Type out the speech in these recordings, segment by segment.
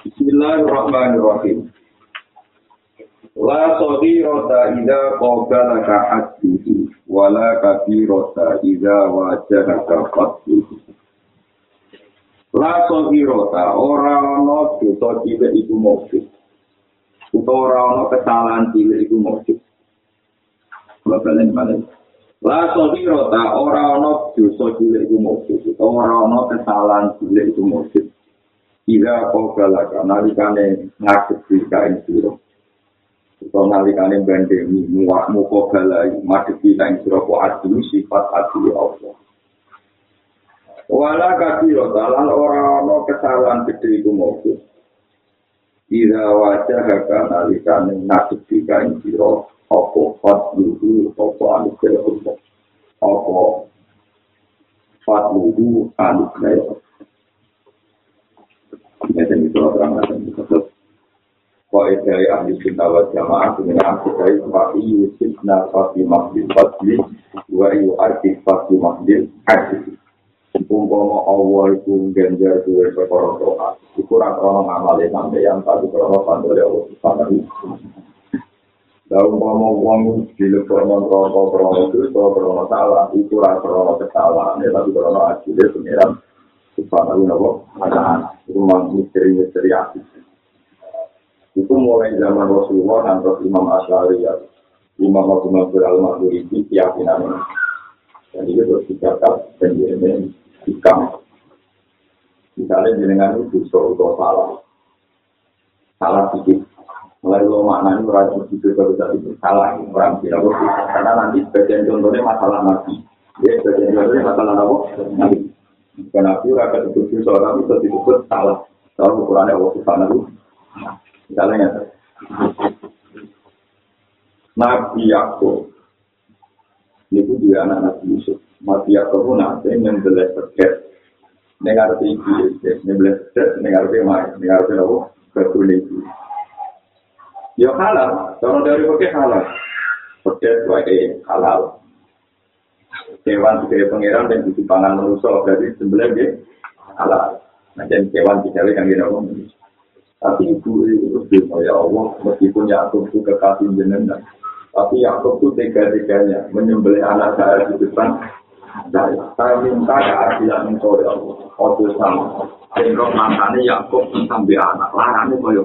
Bismillahirrahmanirrahim. La rota idza qabalaka hadithu wala kabirata idza wajahaka fatuhu. La rota ora ana dosa cilik iku mukti. Utawa ora ana kesalahan cilik iku mukti. Balen balen. La rota ora ana dosa cilik iku mukti. Utawa ora ana kesalahan cilik iku mukti. Ira kau galak, nalikane ngadepi kain siro. Atau nalikane bandemi, muak muko galai, madepi kain siro ko adu sifat adu Allah. Wala kasiro, dalam orang-orang kesalahan gede itu mobil. Ira wajah haka nalikane ngadepi kain siro, opo fatluhu, opo anugerah Allah. Opo fatluhu anugerah. Ngeten itu orang ngeten disebut Kau dari ahli cinta wa jamaah dengan aku dari Fa'i Yusifna Fa'i Mahdil Fadli Wa Yu Arti Fa'i Mahdil Arti. Umpama Allah itu ganjar dua sekolah doa Itu orang ngamalin sampai yang tadi krono pandori Allah Subhanahu Dan umpama uang di lekrono krono krono itu Kalau krono salah orang krono kesalahan Tapi krono akhirnya pengiran Subhanahu wa ta'ala Itu memang misteri-misteri asli Itu mulai zaman Rasulullah dan terus Imam Asyari ya. Imam Abu Mansur Al-Mahduridi keyakinan ini Dan itu terus dikatakan penjelasan hikam. Misalnya jenengan itu atau salah. Salah sedikit. Mulai lo maknanya orang itu juga bisa salah Orang tidak Karena nanti sebagian contohnya masalah nabi Ya, sebagian contohnya masalah apa? Nabi Karena nabi rakyat itu seorang itu disebut salah. Kalau ukurannya Allah Subhanahu Misalnya Nabi Yakub itu dia anak Nabi Yusuf. Nabi Yakub pun nanti membelah terkait dengar tinggi, membelah terkait dengar main, dengar apa? Betul itu. Ya halal, kalau dari pakai halal, terkait sebagai halal. Hewan sebagai pangeran dan di pangan manusia berarti sebelah dia halal. Nah, jadi hewan tidak yang kita ngomong. Tapi ibu itu terus ya Allah, meskipun Yakub itu kekasih jenengan, tapi Yakub itu tega-teganya menyembelih anak saya di depan saya. Saya minta keadilan engkau ya Allah. Ojo sama. Sehingga matanya Yakub sampai anak. Larangnya kaya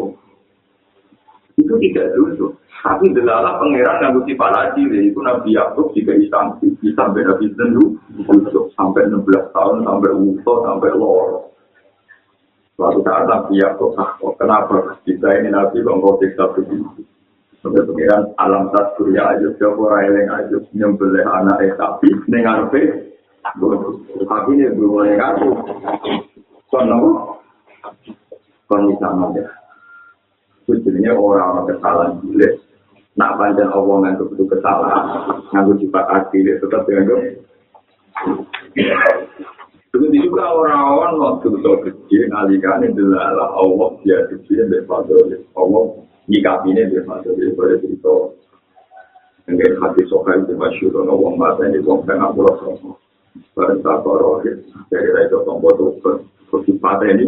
Itu tidak dulu. Tapi delala pangeran yang mesti para itu Nabi Yakub juga istansi. Sampai Nabi Zendu, sampai 16 tahun, sampai Uto, sampai Loro. Suatu saat Nabi Yaakob takut, kenapa kita ini Nabi kok nggak siksa begitu? Sampai pengiran alam tas surya aja, siapa yang aja nyembelih anak tapi dengan apa? Tapi ini belum ngaku. Kon nopo? Kon bisa ya. Sebenarnya orang-orang kesalahan gila. Nak panjang Allah ngantuk itu kesalahan, ngantuk sifat hati, tetap dengan Begitu juga orang-orang waktu itu kecil, ngalikan itu adalah Allah dia kecil dari Fadli. Allah nyikapinya dari Fadli pada cerita. Yang hati sokai itu masyur, Allah mata ini wong tengah pulau sama. Barang tak rohit, dari itu tombol itu kesempatan ini.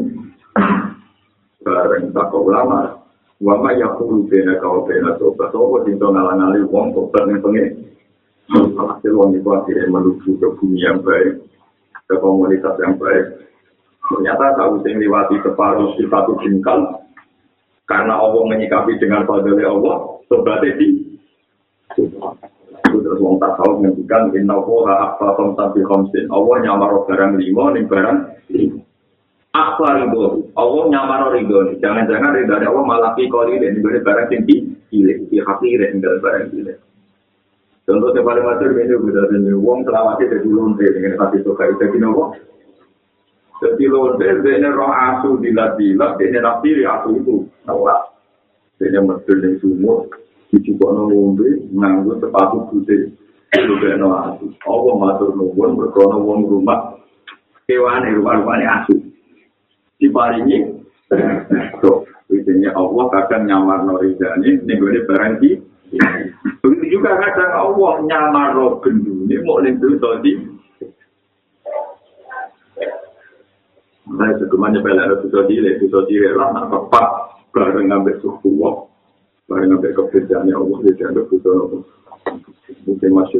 Barang tak ulama, Wama yakulu bena kau bena sobat, sobat itu ngalang-ngali wong sobat yang pengen. Hasil wong itu akhirnya menuju ke bumi yang baik. ke komunitas yang baik. Ternyata tahu sing liwati separuh di satu jengkal, karena Allah menyikapi dengan fadli Allah, sobat ini. Itu terus wong tak tahu menghentikan, inna Allah apa komsanti komsin. Allah nyamar barang lima, ini barang lima. Apa ridho? Allah nyamar ridho. Jangan-jangan ridho dari Allah malah pikori dan ini barang tinggi, pilih, pilih, pilih, pilih, barang pilih. Contoh yang paling masuk ini udah ini uang selawatnya jadi lonte dengan hati suka itu jadi nopo. Jadi lonte ini roh asu dilat-dilat ini nabi asu itu nolak. Ini mesti yang sumur dicoba nombe nganggo sepatu putih. Itu no asu. Allah matur nuwun berkono wong rumah kewan rumah-rumahnya asu. Diparingi Tuh, Biasanya Allah kadang nyamar norizani, ini barang di Begitu juga kadang Allah nyamar roh gendu ini mau lintu tadi. Nah, segeman nyepel ada dosa cilik, dosa cilik lah, nak tepat, bareng ngambil suku wong, bareng ngambil kebedaannya Allah, dia dianggap dosa nopo. Mungkin masih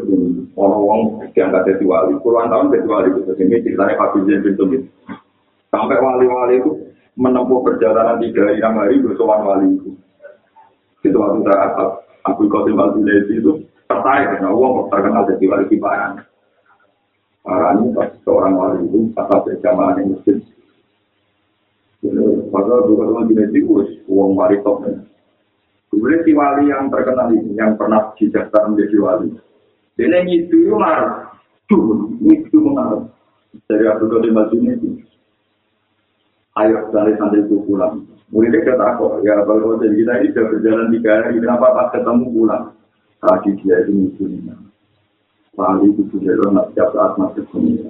orang-orang diangkat jadi wali, puluhan tahun jadi wali, ini ceritanya Pak Bijen bin Tumit. Sampai wali-wali itu menempuh perjalanan tiga hari enam hari bersowan wali itu. Itu waktu saat Abu Qasim al itu tertarik karena uang terkenal jadi wali kibaran. Para ini pas seorang wali itu pas berjamaah di masjid. Padahal dua teman Junaidi itu uang wali top. Kemudian si wali yang terkenal ini yang pernah dijastar menjadi wali. Dia itu marah. Tuh, itu marah. Dari Abu Qasim al itu. Ayo dari santri itu pulang. Muridnya kata aku, ya kalau jadi kita ini sudah berjalan tiga hari, kenapa pas ketemu pulang? Tadi dia ini punya. Wali itu sudah nak setiap saat masuk dunia.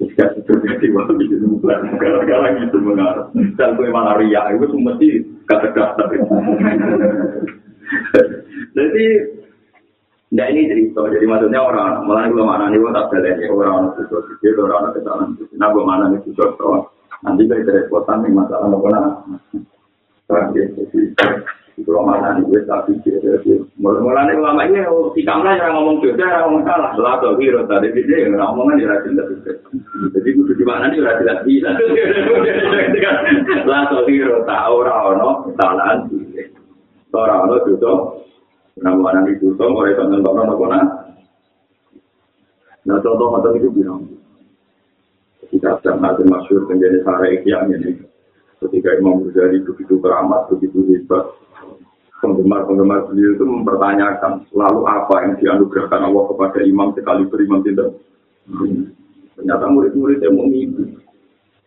Ketika itu jadi wali itu bukan gara-gara gitu mengarah. Dan gue malah ria, itu mesti kata-kata. Jadi Nah ini cerita, jadi maksudnya orang, malah gue mana nih, gue tak belajar orang orang itu, orang orang kesalahan, nah gue mana nih, nanti kita kerepotan yang masalah apa nak jadi itu mana nih gue tapi jadi mulai ulama ini si kamla yang ngomong juga yang ngomong salah lah tuh hero tadi dia yang ngomong kan jelas jelas jadi gue di mana nih jelas bisa lah tuh hero tahu rano kesalahan orang ono juga nama orang itu tuh mulai tonton tonton apa nak nah contoh macam itu bilang Kita sedang nanti masyur menjadi sarah ikhyan ini. Ketika Imam Ghazali begitu keramat, begitu hebat, penggemar-penggemar beliau itu mempertanyakan lalu apa yang dianugerahkan Allah kepada imam sekali berimam tidak. Ternyata murid-murid yang mengikuti.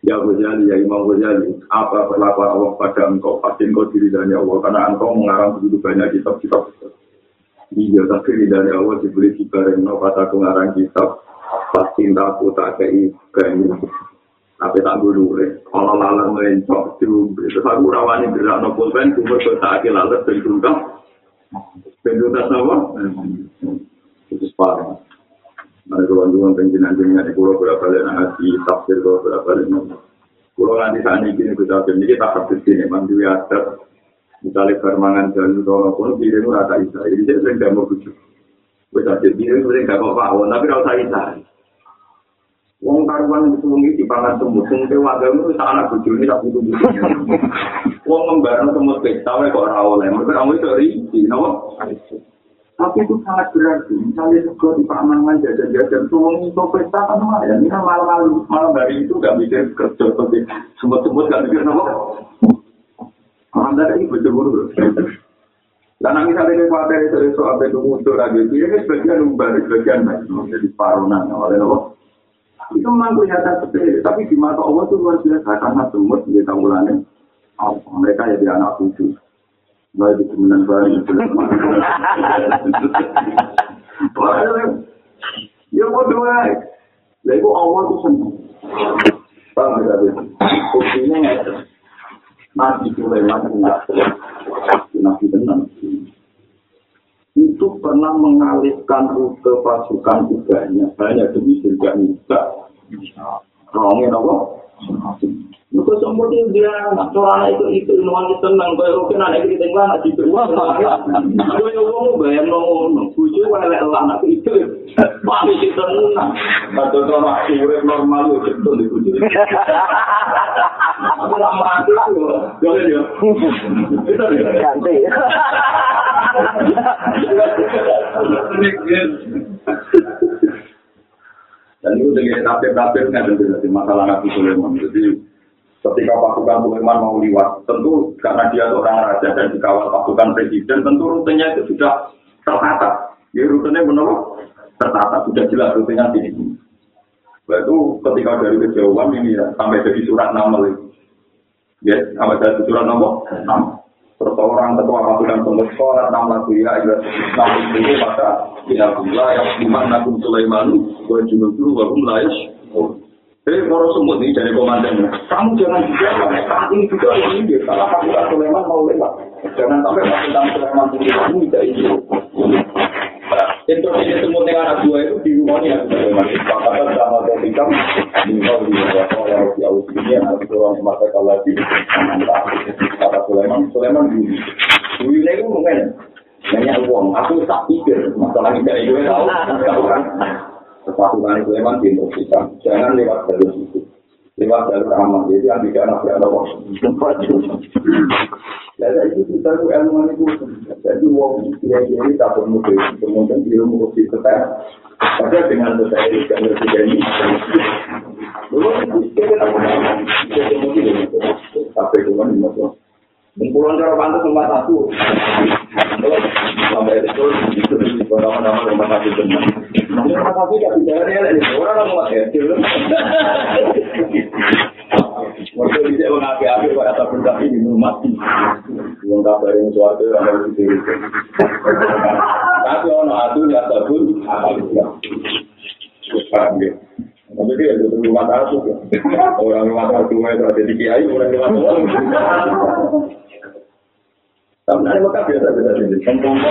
Ya Ghazali, ya Imam Ghazali, apa perlakuan Allah pada engkau? Pasti engkau diri dari Allah, karena engkau mengarang begitu banyak kitab-kitab. Iya, tapi dari Allah diberi kibar yang pada pengarang kitab. Pas cintaku tak kei banyu tapi tak gulure kalau lalat mencok diumbe terus aku rawani gerak no pulpen kumur ke tak lalat dan tunggang pendutas apa? itu separuh Nah, kalau juga pengen jenengan di pulau berapa balik nanti tafsir kalau berapa nanti. Pulau nanti ini gini kita jadi kita habis ini mandi adat. Misalnya permangan jalan kalau pun dirimu rata isa. Jadi saya sering mau bujuk. Kita jadi diri sering tidak mau pawon tapi kalau saya isa. Wong karuan itu wong di pangan semut, sing ke wagam itu tak anak bujuk ini tak butuh bujuk. Wong ngembarno semut pesta kok ora oleh, mereka kamu itu rinci, nopo. Tapi itu sangat berarti, misalnya juga di pangan jajan-jajan, tuh wong itu pesta kan lumayan, ini kan malam malam hari itu gak mikir kerja seperti semut-semut gak mikir nopo. Orang dari ini bujuk Dan misalnya ini pada itu soal itu muncul lagi, ini sebagian umbar, sebagian baik, jadi parunan oleh nopo. Itu memang kelihatan sepele, tapi di mata Allah itu luar biasa karena semut di tamulannya mereka jadi anak cucu. Baik di kemudian barang. Ya mau dua, lalu Allah itu senang. Paham ya nggak Nabi Sulaiman Nabi tenang. itu pernah mengalihkan rute pasukan kudanya hanya demi surga juga. Rongin apa? Itu semua dia dia nak corana itu itu nuan itu tenang kau rokin anak itu tinggal nak jitu. Kau yang ngomong bayang ngomong bujuk welek lah nak itu. Pasti itu tenang. Kata orang urip normal itu betul di bujuk. Aku lama itu, boleh dia. Ganti. Dan itu dengan tafsir-tafsir kan jadi masalah Nabi Sulaiman. Jadi ketika pasukan Sulaiman mau liwat, tentu karena dia seorang raja dan dikawal pasukan presiden, tentu rutenya itu sudah tertata. Ya rutenya benar tertata, sudah jelas rutenya di sini. Itu ketika dari kejauhan ini ya, sampai jadi surat nama lagi. Ya, sampai jadi surat nama. Terus orang ketua pasukan semut sholat enam lagu ya, ya enam itu maka tidak pula yang iman nakum Sulaiman, gue junuh dulu, gue melayas. Jadi kalau semut ini dari komandan, kamu jangan juga saat ini juga ini dia salah pasukan Sulaiman mau lewat. Jangan sampai pasukan Sulaiman ini tidak ini. Instruksi semut yang anak dua itu di rumahnya Pakatan sama dan hitam di rumah di rumah oleh di awal ini anak orang semata kalau di kata Sulaiman Sulaiman dulu dulu ini itu mungkin banyak uang aku tak pikir masalah dari gue tahu tahu kan sesuatu kali Sulaiman diinstruksikan jangan lewat jalur itu lewat jalur aman jadi yang tidak tidak ada Jadi itu kita itu ilmu itu. Jadi wong kira-kira tak perlu kemudian ilmu mesti tetap. Ada dengan tetap itu kan dari Dulu kita kita kita mungkin tapi cuma ini masuk. Kumpulan cara pantas nomor satu. Sampai itu itu di nama-nama nomor satu benar. Dia orang tak yang suatu yang harus diri. Tapi orang atu ya sabun apa ya? Paham ya? Tapi dia itu rumah satu Orang rumah satu itu ada di kiai, orang rumah satu. Tapi nanti mereka biasa-biasa sendiri. Sempurna.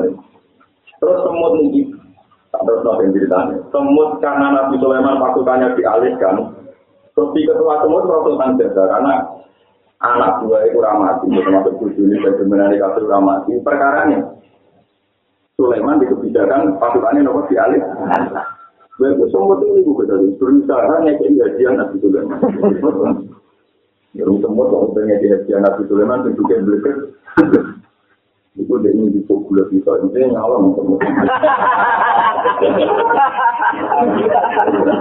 dan. Terus semut nih, terus nanti ceritanya. Semut karena Nabi Sulaiman pasukannya dialihkan. Terus di ketua semut Rasul Tanjada karena anak dua itu ramati, termasuk tujuh ini bagaimana dikasih ramati. Perkaranya Sulaiman di kebijakan pasukannya nomor dialih. Lalu semua itu ibu kita berusaha ngekei gajian Nabi Sulaiman. Ya, semua kalau pengen gajian Nabi Sulaiman tunjukkan beliau itu dia ini di gula kita ini nyalon semua.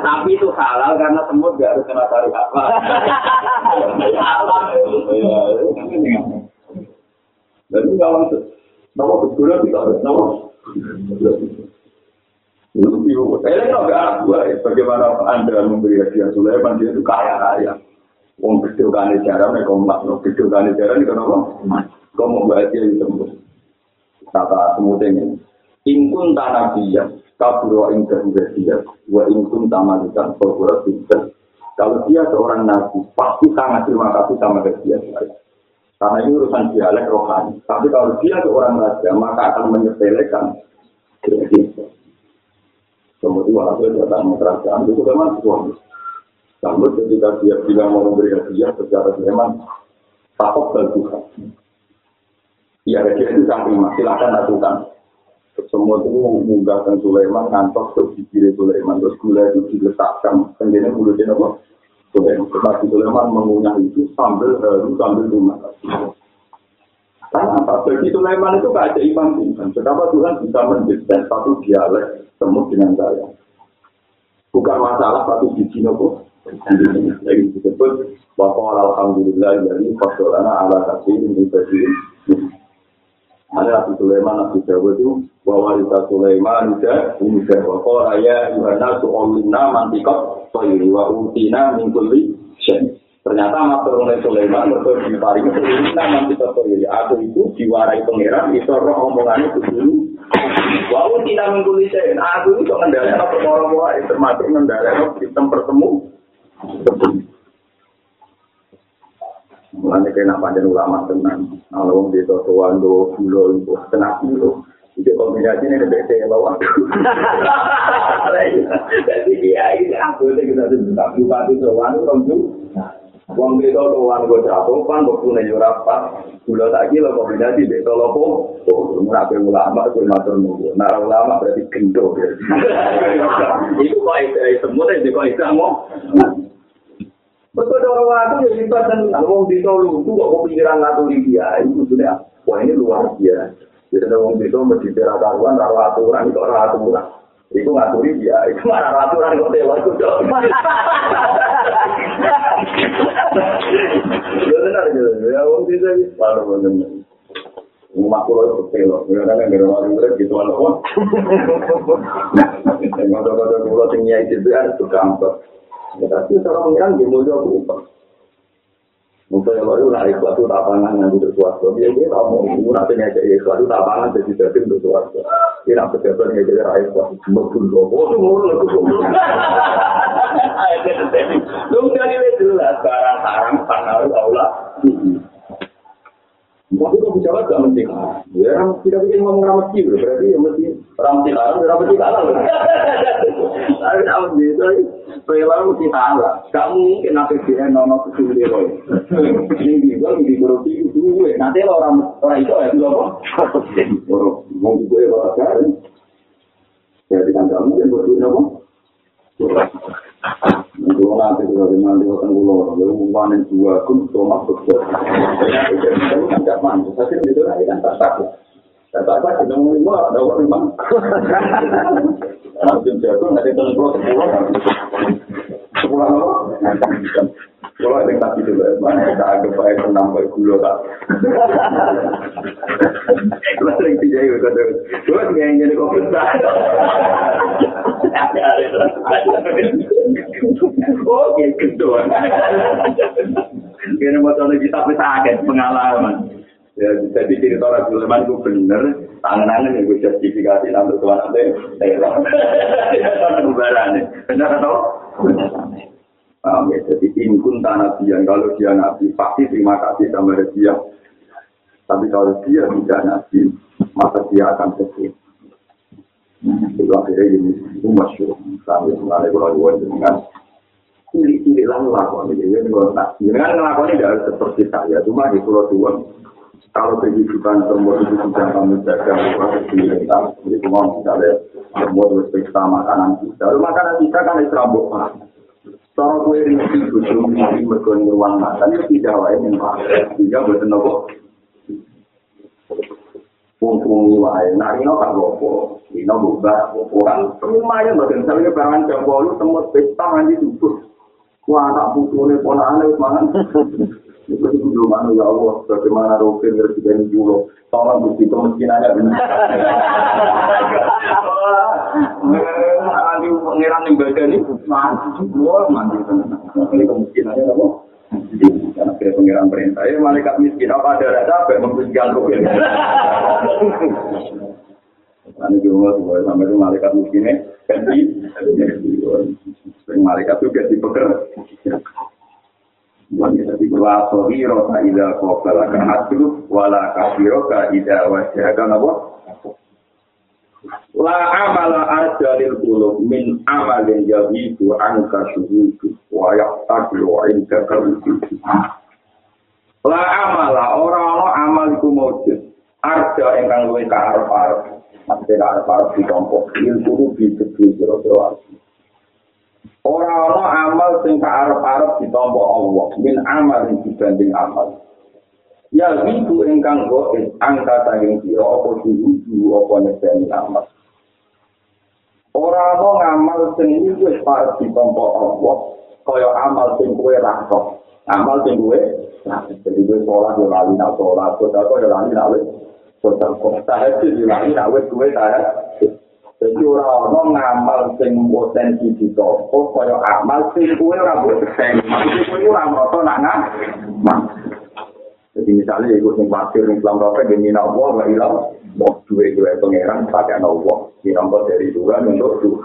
Tapi itu halal karena semut gak harus kena tarik apa. Halal. Dan itu nyalon nama gula kita nama. Ini nggak gua bagaimana anda memberi hadiah Sulaiman dia itu kaya raya. Wong kecil kan cara mereka mak, kecil kan cara ini kenapa? Kau mau bahagia di tembus. Kata semutnya Ingkun tanah dia, kaburo ingkun dia, wa ingkun tamalikan berbura tidak. Kalau dia seorang nabi, pasti sangat terima kasih sama dia. Karena ini urusan dialek rohani. Tapi kalau dia seorang raja, maka akan menyepelekan Kemudian hasil datang kerajaan itu memang suami. Namun ketika dia bilang mau memberi hadiah secara memang takut dan Tuhan. Ya hadiah itu sangat terima, silakan lakukan. Semua itu mengunggahkan Sulaiman, ngantok ke bibir Sulaiman, terus gula itu diletakkan, kemudian mulutnya apa? Sulaiman, tetapi Sulaiman mengunyah itu sambil haru, sambil rumah. Karena apa? Bagi Sulaiman itu keajaiban Tuhan. Betapa Tuhan bisa mendesain satu dialek semut dengan saya. Bukan masalah satu biji nopo. Lagi disebut bahwa alhamdulillah dari fasolana ala kasih ini bagi ada Nabi Sulaiman, Nabi Dawud itu bahwa kita Sulaiman juga ini bahwa raya Yohana su'olina mantikot soiri wa utina mingkuli syen. Ternyata matur oleh Sulaiman mereka diparing kelima nanti terpilih. Aku itu diwarai pangeran itu roh omongannya itu dulu. Wau tidak mengguli saya. Aku itu mengendalikan perkara wae termasuk mengendalikan sistem bertemu. Mulanya kena panjang ulama tenang. Kalau wong desa tuan do bulo itu tenang dulu. Itu kombinasi ini ada yang bawa. Jadi dia ini aku itu kita sudah bupati tuan itu Wong itu tuan gue cerapokan, gue punya jurapat. Gula tak gila kombinasi di tolopo. Oh, merapi ulama, gue matur nunggu. Nara ulama berarti gendo. Itu kok itu semua, itu kok itu mau. Betul orang waktu ya sifat dan ngomong di tolu itu kok kepikiran ngaturi dia. Itu sudah, wah ini luar biasa. Jadi ngomong di tolu mesti karuan, rawat aturan, itu rawat. Iku ngaturi dia, itu mana aturan kok dewa itu dong. Ya benar gitu, ya wong bisa baru benar. Rumah pulau itu pelo, ya kan ada orang murid gitu kan kok. Ngotot-ngotot pulau tinggi itu kan tukang kok. Ya tapi cara pengiran dia mulia Mungkin kalau itu naik suatu tapangan yang untuk suatu, dia dia tahu mau nanti ngajak ya suatu tapangan jadi jadi untuk suatu. Dia nak pejabat ngajak rakyat suatu cuma pun loh, oh itu mau lalu semua. Lu jadi jelas barang haram tanah Allah. Tapi kok bicara gak mesti kalah. Ya, orang tidak bikin ngomong ramah sih, berarti ya mesti ramah kalah, ramah sih kalah. Tapi tak mesti itu, perilaku mesti kalah. Gak mungkin nanti dia nono kesulitan dia. Ini juga di korupsi itu gue. Nanti lo orang orang itu ya, itu apa? Orang mau gue ya, bakal Jadi kan gak mungkin berdua apa? Kalau nanti kita dengan di hutan pulau, lalu panen dua kun besar. Jadi kan tidak mampu. Tapi itu lah kan tak takut. Tak takut kita lima ada orang memang. Langsung jago nanti tahun pulau sepuluh. Sepuluh apa? Kalau ada yang tadi juga, mana kita agak baik menambah gula tak. Kalau sering tidak ya, kata, gue nggak ingin kopi tak. Oke, kedua. Kira mau tahu kita bisa agak pengalaman. Ya, jadi cerita orang Sulaiman itu benar, tangan-tangan yang gue sertifikasi nanti tuan nanti, saya Tangan kebaran benar atau? Paham ya, jadi inkun tanah dia, kalau dia nabi, pasti terima kasih sama dia. Tapi kalau dia tidak nabi, maka dia akan sedih. Itu akhirnya ini, itu masyur. Sampai sebenarnya kalau dengan cilik-cilik lah ngelakuin. Jadi kalau tak, dengan ngelakuin tidak harus seperti saya. Cuma di pulau tua, kalau kehidupan semua itu sudah kamu jaga, proses kita. Jadi misalnya, semua terus periksa makanan kita. Lalu makanan kita kan serambut pak. Cara kue rinci bujuk ini mergoni ruang makan itu tidak lain yang pakai. Sehingga buatan nopo. Pungpungi wae. Nah ini tak bopo. Ini bubah. Orang lumayan bagian. Misalnya barangan jam bolu semut pesta nanti tutup. Wah anak putunya pola aneh mangan. Itu itu mana ya Allah. Bagaimana ngerti dari dulu. Tolong bukti kemiskinannya benar. Nanti pengiran yang badan ini mati semua mati. Ini kemungkinannya apa? Karena kira pengiran perintah ya malaikat miskin apa ada rasa apa yang membersihkan rukun. Nanti juga sampai malaikat miskinnya ganti. Sering malaikat itu ganti pekerja. Wani tadi wa sahiro ka ida qabala ka hatu wala kafiro ka ida wajhaga napa La amala arjalil qulub min amalin yahidu anka syuhudu wa yaqtadu inda kaludu. La amala ora ana amal iku mujud. Arja ingkang luwih kaarep-arep. Maksudnya kaarep-arep ditompok. Ilmu di tegesi sira-sira Ora ana amal sing kaarep-arep ditampa Allah min amal dibanding amal. Ya wiku ingkang goes angka saking sira apa diuju apa neseni amal. Ora ana ngamal sing wis parep ditampa Allah kaya amal sing kowe rasa. Amal sing kowe jadi kowe sholat yo lali nak sholat, kok yo lali nak wis kok tahajud yo lali nak wis kowe tahajud. Jadi orang-orang ngamal sing potensi di toko, kaya amal sing kue ora buat keseng. Maksudnya kue ora merasa nak ngamal. Jadi misalnya ikut sing pasir ning Islam Rafa di Mina Allah gak ilang, mau duwe duwe pangeran pakai Allah. Dinampak dari dua untuk dua.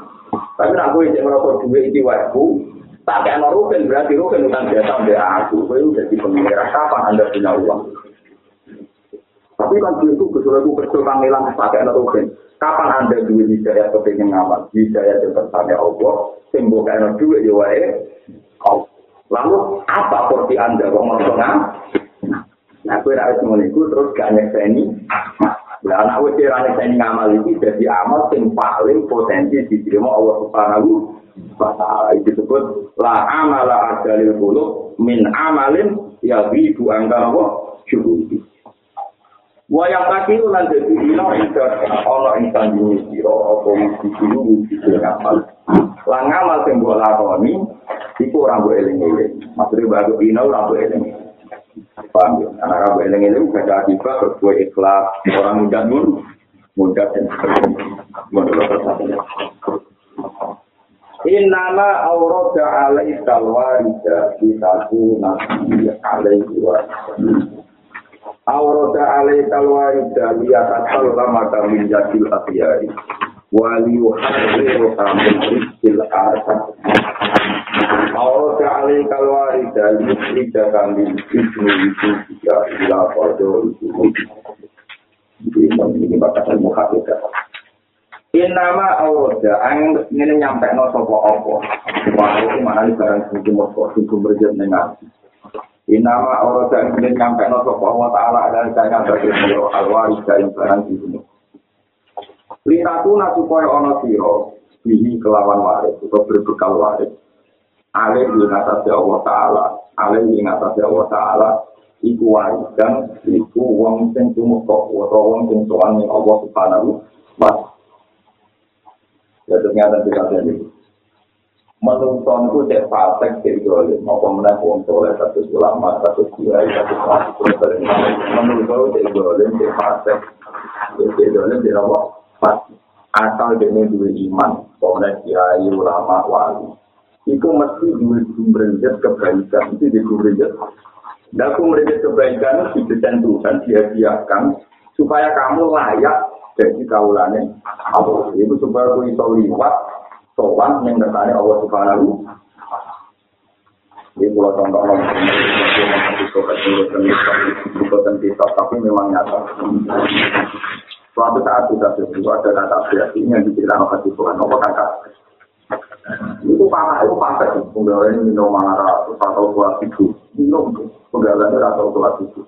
Tapi nak kue cek merasa duwe iki waku, pakai no rukin berarti rukin utang biasa mbak aku. Kue udah di pangeran kapan anda punya uang? Tapi kan itu kesulitan kecil panggilan pakai no rukin. Kapan Anda duwe hidayah kepingin ngamal? Hidayah yang bertanya Allah. Sing bukan duwe ya wae. Lalu apa porsi anda kok mau Nah, gue harus mengiku terus gak nyekseni. Nah, anak gue kira nyekseni ngamal ini jadi amal yang paling potensi diterima Allah Subhanahu wa Ta'ala. Itu disebut la amala adalil qulub min amalin ya wibu angka apa? Syuhudi. Wayang kaki itu nanti di ino itu ono insan jenis siro apa mesti dulu mesti ngamal. Lah ngamal sing mbok lakoni iku ora mbok eling-eling. Maksudnya baru ino ora mbok eling Paham ya? Anak rabu eleng eleng baca akibat berbuat ikhlas orang muda nun muda dan Innama aurada alai talwarida Bitaku nabi alaihi wa Aurada alai talwarida Liyatasal lama kami jadil akhyari Waliyuhariru kamin rizkil asad Allah Ta'ala kalwari dari Ida kami Ibnu Jika ila pada itu Ini batasan muhafidah Inama awroda, ang ini nyampe no sopo opo. Wah, itu mana barang sing mosko, sing berjet nengar. Inama awroda, ang ini nyampe no sopo Allah Ta'ala adalah kaya bagi Allah alwari dari barang sing Lintatuna supaya ono siro, bihi kelawan waris, atau berbekal waris. alim ing atas Allah taala alim ing atas Allah taala iku warisan iku wong sing tumeka utawa wong sing ning Allah subhanahu wa Ya ternyata kita tadi Menurut itu cek fasek cek dolim Apa menang wong soleh satu ulama satu kiai satu satu Menurut itu cek dolim cek fasek Cek dolim cek apa? Asal dia dua iman Kemudian kiai ulama wali itu mesti dua sumbernya kebaikan itu di sumbernya. Dan sumbernya kebaikan itu ditentukan dia-diakan supaya kamu layak jadi kaulannya Allah. Itu supaya kamu bisa liwat sopan yang bertanya Allah Subhanahu Ini kalau contoh orang bukan kita, tapi memang nyata. Suatu saat kita berdua ada kata berarti yang diceritakan oleh Tuhan, apa kata? Itu panah itu pantai penggalan minum marah atau kelas itu. Minum penggalan itu atau kelas itu.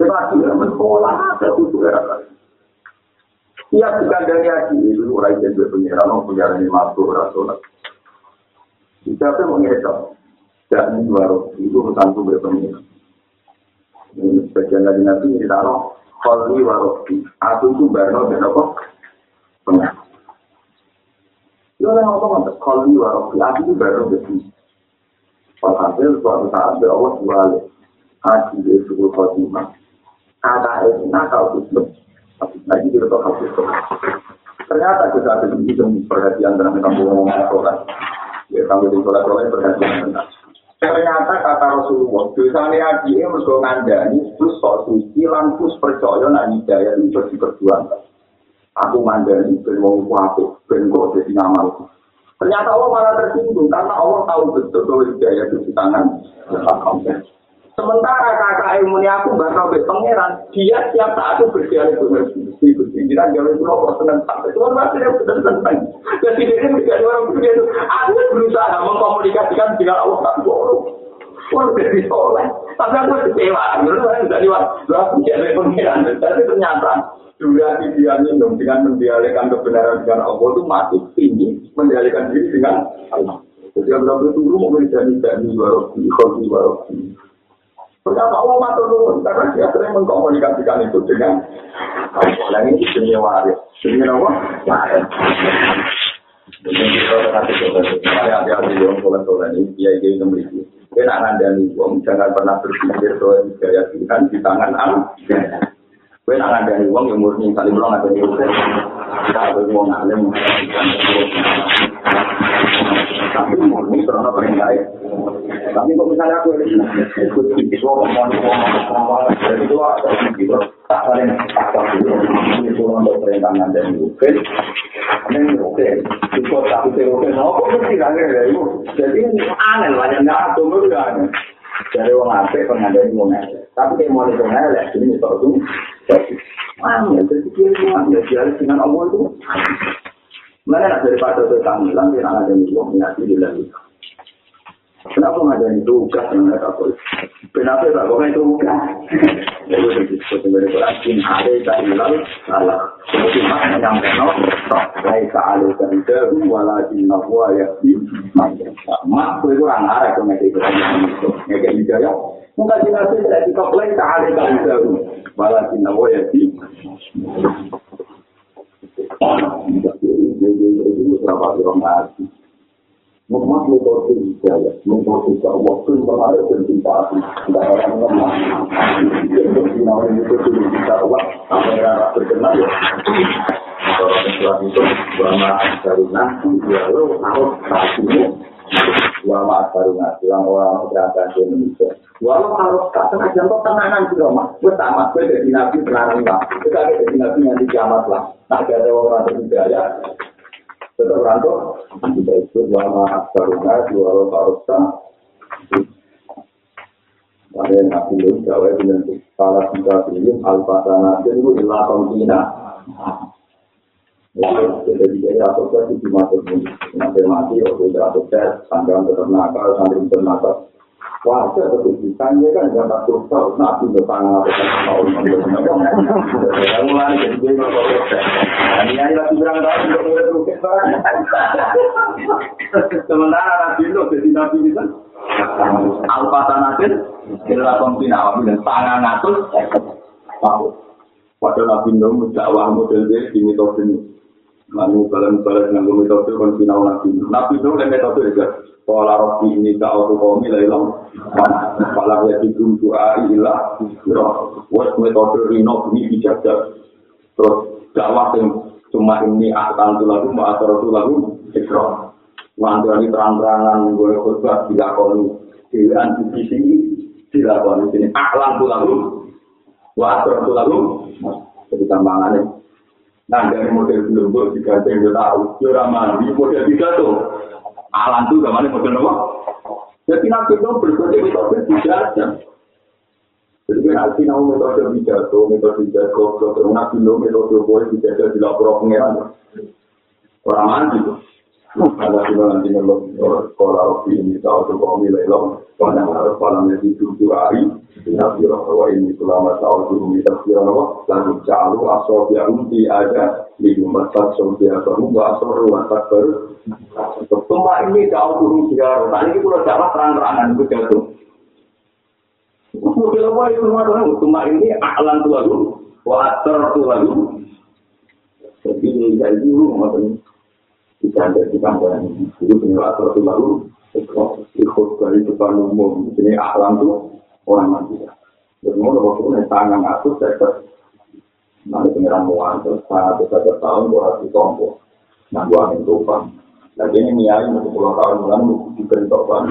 Tetapi yang ada khusus era Iya, jika dari haji itu orang yang jadi pengiran, orang pengiran ini masuk rasulat. Siapa yang mengirim? Dan baru itu tentang sumber pengiran. Ini sebagian dari nabi ini taruh kholi warofi. Aku itu baru dan apa? Pengiran. Yo ora ngono kok kali wae lagi itu baru betul. Walhasil suatu saat Allah jual haji di suku Khotimah. Kata itu nakal tutup. Tapi lagi kita tahu itu. Ternyata kita ada begitu perhatian dalam kampung ngomong sholat. Ya di sholat sholat perhatian tentang. Ternyata kata Rasulullah, haji ini mereka ngandani, terus sok suci, lantus percaya, nah hidayah itu diperjuangkan. aku mandiri ben wong kuwi ben kok dadi ngamal ternyata Allah malah tersinggung karena Allah tahu betul bahwa hidayah itu di tangan sementara kakak ilmu aku bakal be pangeran dia tiap saat itu berdialog benar mesti berpikiran jauh itu loh seneng sampai tuan masih yang benar seneng jadi ini menjadi orang begitu aku berusaha mengkomunikasikan dengan Allah tak boleh Wah, jadi soleh. Tapi aku kecewa. Menurut saya, dari waktu aku jadi pengiran. Tapi ternyata, durasi dia minum dengan mendialekkan kebenaran dengan Allah itu masih tinggi mendialekkan diri dengan Allah. Jadi benar dulu mau menjadi jadi warofi, khofi warofi. Ternyata Allah matur nuwun karena dia sering mengkomunikasikan itu dengan Allah. Yang ini demi waris, demi apa? Kita. Kita jangan pernah berpikir bahwa di tangan Allah. Kowe nak ngandani wong yang murni belum ada di. Tapi kok misalnya aku. Jadi aneh lah yang nggak aneh. Dari wong apik pengandani wong elek. Tapi kayak mau itu elek, ini itu Wah, ya, jadi dia semua, ya, dia dengan Allah itu. Mana nak daripada itu kami bilang, dia ada yang ngomong, ya, dia bilang itu. Kenapa nggak ada itu ugas sebenarnya apa? Kenapa tak kau itu ugas? Jadi disebut sebagai Quran in ada tak hilal salah. Seperti mana yang? Saya tak ada kerja, walaupun nafwa ya di mak itu orang arah kau nggak itu itu. Nggak ya. Jika saya tidak dikoplek tak ada kerja, walaupun nafwa ya di. Jadi berapa orang mati? Lemah metode hidayah, metode waktu kemarin dan cinta hati. Tidak orang lemah. Untuk sinau ini itu sudah kita buat, apa yang terkenal ya. Orang Islam itu, ulama Asaruna, ya lo harus kasihmu. Ulama Asaruna, bilang orang berangkat di Indonesia. Walau harus tak tengah jantung tenangan di rumah. Bersama, gue jadi nabi tenangan lah. Kita jadi nabi nanti kiamat lah. Nah, ada orang berhidayah. tetap rantau kita ikut lama karuna dua roh karosa ada yang nabi lu jawa dengan salah tiga triliun alfatana itu ilah kontina jadi jadi asosiasi di masa ini nanti mati waktu itu sanggahan tetap nakal santri tetap nakal Itu ada tulisannya kan, jangan takut tahu, nabi bertangan apa kan, tahu, mulai jadi dia Ini aja lagi berang tahu, untuk mulai terukit Sementara nabi itu, jadi nabi itu, Al-Fatah Nadir, adalah pembina nabi dan tangan atus, tahu. Padahal nabi itu, dakwah model dia, di metode ini. Lalu balan-balan dengan metode konsinau nabi. Nabi itu, metode juga. Kala rofi ini ka auto komi la ilang. Kala ya tidur doa ilah Wes metode rino bunyi bijak Terus dakwah yang cuma ini akan tuh lagu Mbak Asar tuh lagu Ikro Wantuani terang-terangan gue khutbah dilakoni. Dewan di sini dilakoni. Sini Aklan tuh lagu. Wa Asar tuh lagu. Jadi tambangannya Nah dari model belum gue juga saya tahu Jura mandi model tiga tuh alam itu gamane model apa? Jadi nabi itu berbagai metode bijaksana. Jadi kan nabi nahu metode bijaksana, metode bijaksana, metode nabi itu metode boleh bijaksana di lapor pengeran. Orang mandi itu. Ada di mana di sekolah rofi ini tahu tuh kau nilai lo, karena harus malamnya di tujuh hari. Nabi Rasulullah ini selama tahun dulu kita kira lo, lalu calu asal yang ada di rumah tak sosial baru, asal rumah tak baru. Sumpah ini jauh turun tiga Tadi itu udah jalan terang-terangan itu jatuh. Mobil apa itu rumah orang? Sumpah ini aklan tua dulu. Water tua dulu. Jadi ini dari dulu maksudnya. Bisa ada di kantoran ini. Itu punya water tua dulu. Ikut dari depan umum. Ini aklan tuh orang mati. Jadi mau waktu itu tangan atus saya Nanti pengiran muan terus sangat besar tahun buat di kompor. Nah, gua angin tupang. Lagi ini niai untuk pulau tahun bulan diberi topan.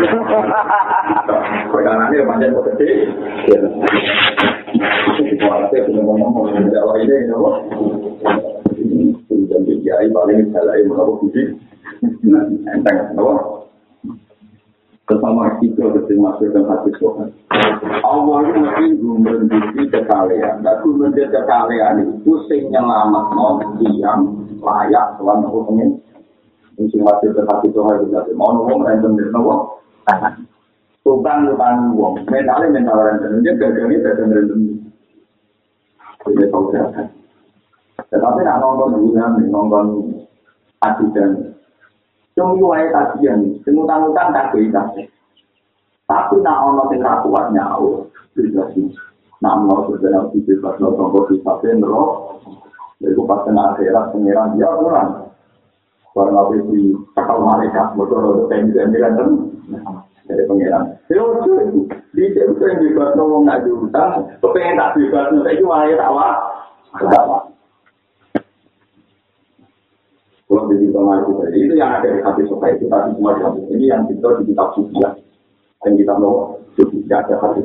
Perkara ini panjang gede. Kualitasnya punya ngomong ngomong Jawa ini, Dan kiai paling yang mengaku budi. Enteng, apa? Kesama itu harus dimasukkan hati Tuhan. Allah itu mesti gumbendisi kekalian. Dan gumbendisi kekalian itu sing nyelamat non yang layak Tuhan hukumnya. Mungkin hasil terhati Tuhan juga. Mau ngomong random dari nopo. Tukang tukang uang. Mentalnya mental random. Dia gagangnya gagang random. Jadi tahu saya. Tetapi nak nonton bulan, nonton ajudan. Cuma wae kajian, semutang-utang tak bisa. Tapi nak ono sing ra kuat nyaur, bisa sih. Nak mau berjalan di bebas nonton kok bisa penro. Lalu pas kena akhirat pengiran dia orang. Barang apa di kapal mereka, motor pengen kan dari pengiran. Itu, di situ yang bebas ngomong nggak diutang, kepengen tak bebas, saya cuma air tawa, tawa. Kalau di situ itu itu yang ada di hati suka itu tadi semua di hati. Ini yang kita di kitab suci dan kita mau suci ada hati.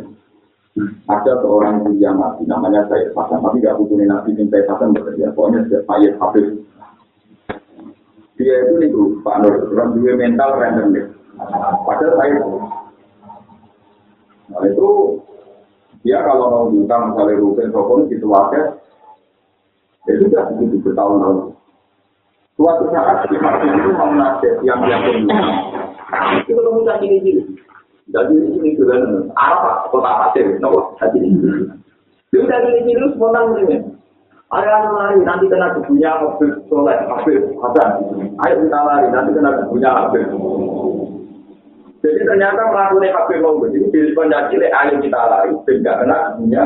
Ada seorang yang mati, namanya saya Hasan, tapi nggak hubungi nabi yang saya Hasan bekerja. Pokoknya saya Hafiz dia itu nih Pak Nur, orang dua mental random deh. Padahal saya Nah itu dia kalau mau bintang misalnya rutin sokon gitu aja, ya sudah begitu bertahun-tahun. Suatu saat di masjid itu mau nasihat yang dia pun Itu ketemu cacing ini. Jadi ini juga Arab, kota pasir, nopo cacing ini. Itu cacing ini spontan ini. Ayo lari, nanti kena debunya mobil soleh, mobil Hasan. Ayo kita lari, nanti kena debunya mobil. Jadi ternyata melakukan mobil mau begini, di penjajil, ayo kita lari, tidak kena debunya.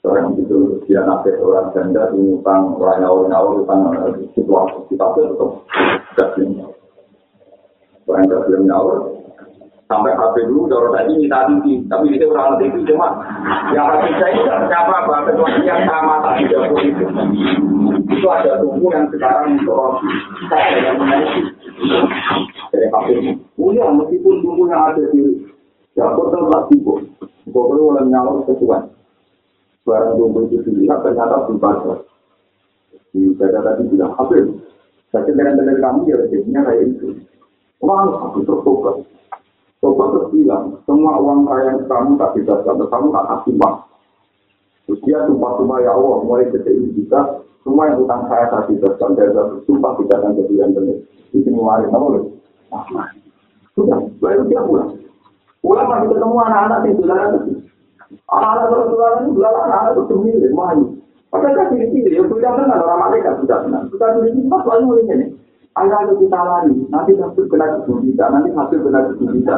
Orang itu dia nafas orang ganda, utang orang nyawa-nyawa, utang situasi, kita tetap tidak Orang belum nyawa, sampai HP dulu dorong tadi minta tinggi tapi itu orang tinggi cuma yang hati saya tidak siapa apa kecuali yang sama tadi dapur itu itu ada tubuh yang sekarang dorong saya yang menaiki dari HP punya meskipun tubuh yang ada di dapur tempat tiba pokoknya orang nyawa sesuai barang tubuh itu dilihat ternyata dibaca di dada tadi bilang HP saya dengan kamu ya jadinya kayak itu Orang aku tertukar. Coba terus bilang, semua uang kaya kamu tak bisa sampai kamu tak kasih bang. Terus dia sumpah-sumpah ya Allah, mulai detik ini bisa, semua yang utang saya tak bisa sampai sumpah tidak akan jadi yang benar. Itu ngeluarin, apa loh? Sudah, baru dia pulang. Pulang masih ketemu anak-anak di saudara itu. Anak-anak kalau saudara itu, anak-anak itu sendiri, mayu. Padahal kan pilih-pilih, ya sudah kenal orang malaikat, sudah kenal. Sudah pilih-pilih, pas lalu ini. Anda itu kita lari, nanti hasil kena tubuh kita, nanti hasil kena tubuh kita.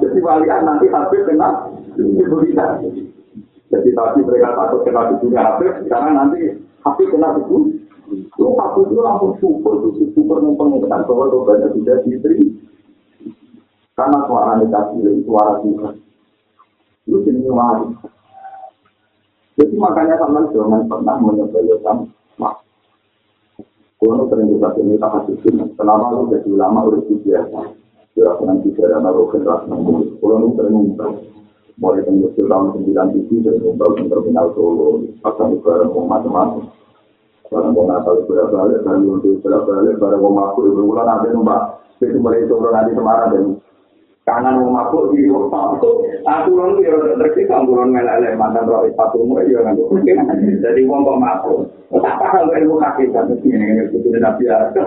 Jadi walian nanti hasil kena tubuh kita. Jadi tadi mereka takut kena tubuhnya hasil, sekarang nanti hasil kena tubuh. Lu aku itu langsung syukur, itu syukur mempengaruhi bahwa banyak sudah diberi. Karena suara itu suara Tuhan. Itu jadi wali. Jadi makanya sama jangan pernah menyebelkan Kulo sering kita ini tak kasih. Kenapa lu jadi ulama udah biasa? Ya nanti saya naruh generasi nomor. Kulo nu sering ngumpul. Mulai tembus tahun sembilan tujuh sering di terminal Solo. Pasang barang mau macam-macam. Barang mau natal berapa balik, barang untuk berapa balik, barang mau masuk ibu bulan numpak. Itu mulai turun nanti Semarang dan kanan mau mabuk di waktu aku orang itu ya terkait kamburan meleleh mantan roh sepatu mu ya kan jadi uang kok mabuk tak paham ilmu hakikat mesti ini ini itu tidak biasa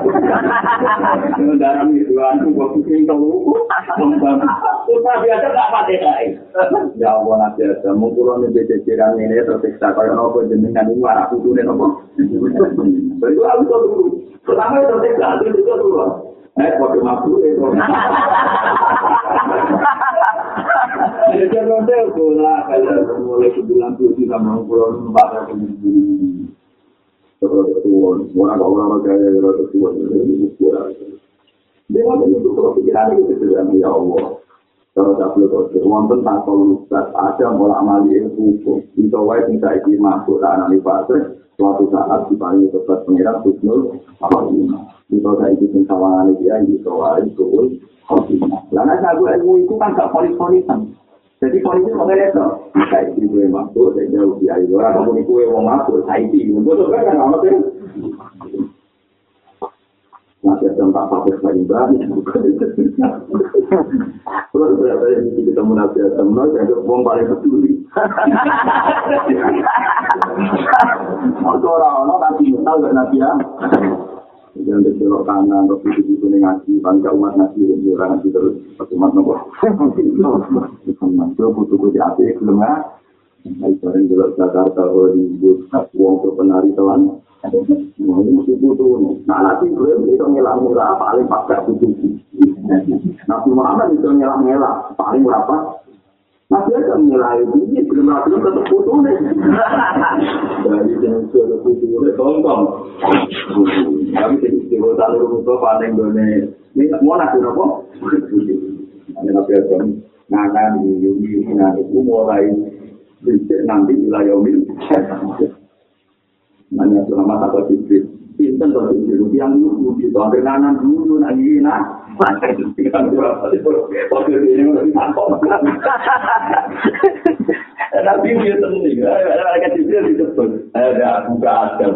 dalam itu anu kok pusing tahu Usah biasa tak pakai lain. Ya Allah nanti ada mengkurang ini ceceran ini tersiksa kalau nopo jenengan nopo. Itu aku tuh dulu. Pertama itu tersiksa itu dulu. Eh, kode mabuk itu. Jadi nanti bola kalau mulai sembilan puluh tiga mau pulau numpak ke sini. Terus tuan, orang orang kaya terus ini mutiara. Dia mau itu kalau pikiran itu tidak ya Allah. Kalau tak perlu terus, uang tentang kalau ada bola amali itu hukum. Itu wae tinggal ini masuk dalam fase suatu saat di paling tepat pengirat Husnul Khotimah. Itu saya ikut sawangan dia di Sawari Suul Khotimah. Karena aku ilmu itu kan gak polis-polisan. Jadi polisi mau ngeliat tuh, saya itu gue masuk, saya jauh dia itu kamu itu mau masuk, saya itu, betul kan kan Nanti ada empat pakai paling banyak. Terus berapa yang ketemu paling peduli. Nanti gak nabi ya? Jangan kanan, terus itu itu ngaji, bangga umat ngaji, terus, pas umat nopo. Itu butuh gue belum? Nah, belok Jakarta, uang penari telan. Nanti gue itu ngelah-ngelah, paling pas gak butuh. Nabi Muhammad itu ngelah-ngelah, paling berapa? Ada nilai ini, belum lagi tetap putus nih. Dari yang sudah putus nih, tonton. Kami jadi istimewa tahu rumus paling done. Ini mau nanti apa? Ada nabi ngakan di Yuni, nah itu mulai nanti wilayah Yomil. Nanya selama kata Jibril, pinten to Jibril, yang dulu di tahun kanan dulu lagi nah. Tapi dia tenang, ada kecil disebut, ada buka adam.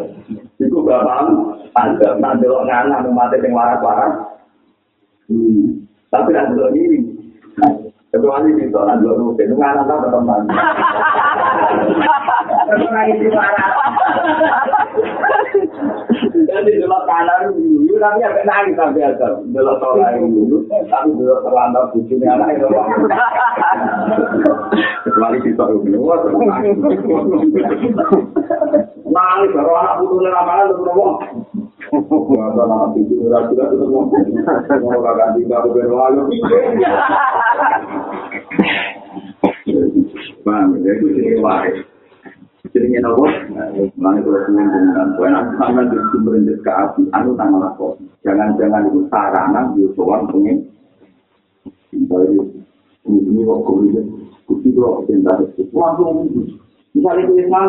Iku bapak ada, nanti lo nganak mati yang waras-waras. Tapi nanti lo ini, kecuali itu nanti lo rutin, nganak tak teman. Tapi nanti waras. Jadi delok kanan dulu, tapi agak nangis sampai ada. Delok sholat dulu, tapi delok terlantar bujurnya anak itu. Kecuali kita itu. Wah, nangis. Nangis, baru anak putusnya ramalan terus itu itu. Mau itu. Jangan-jangan itu sarana sowan pengen. Dari ini kok kuwi kuwi kok cinta itu. Langsung misalnya kita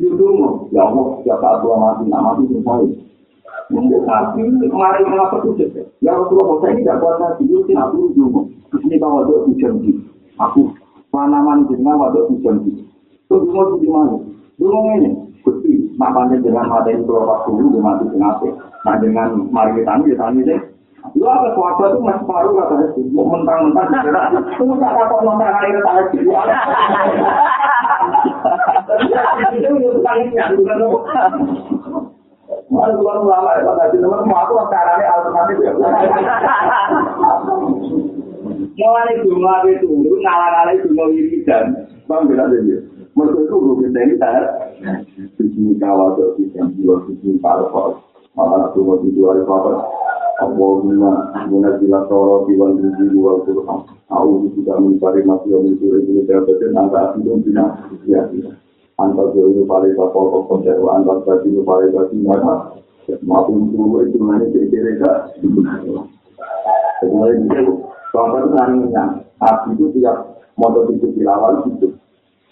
yudung, ya Allah, ya tak tua mati, nak mati semua Untuk sapi, kemarin kenapa tuh Ya Rasulullah, saya ini tidak kuat hati, itu aku dulu. Ini kalau ada hujan aku tanaman jenengan waduk hujan gitu. Itu dulu di mana? Dulu ini, gusti, makanya dengan mata itu lepas dulu, dia mati kenapa? Nah dengan mari kita ambil tani deh. Lu apa kuasa itu masih paruh kata itu, mau mentang-mentang segera. Tunggu tak apa nonton hari kita lagi. Itu itu tangisnya, bukan. Mana bukan ulama ya, Pak nomor mau aku caranya alternatif ya. Mulai bunga itu turun, ngalah-ngalah bunga wiridan. Bang, bila aja Mereka itu kita ini tak. Sisi kawal sisi jiwa, sisi parpol. Malah aku mau tidur hari apa? Guna, guna sila toro, diwan gizi, diwan turham. Aku juga mencari masih yang itu, ini terbetin, angka itu bina. Ya, antar itu paling kapal, kapal jawa, antar tadi itu paling tadi, maka maupun dulu itu mana kira-kira. Kemudian itu, itu nanya, api itu tiap motor itu tilawal itu.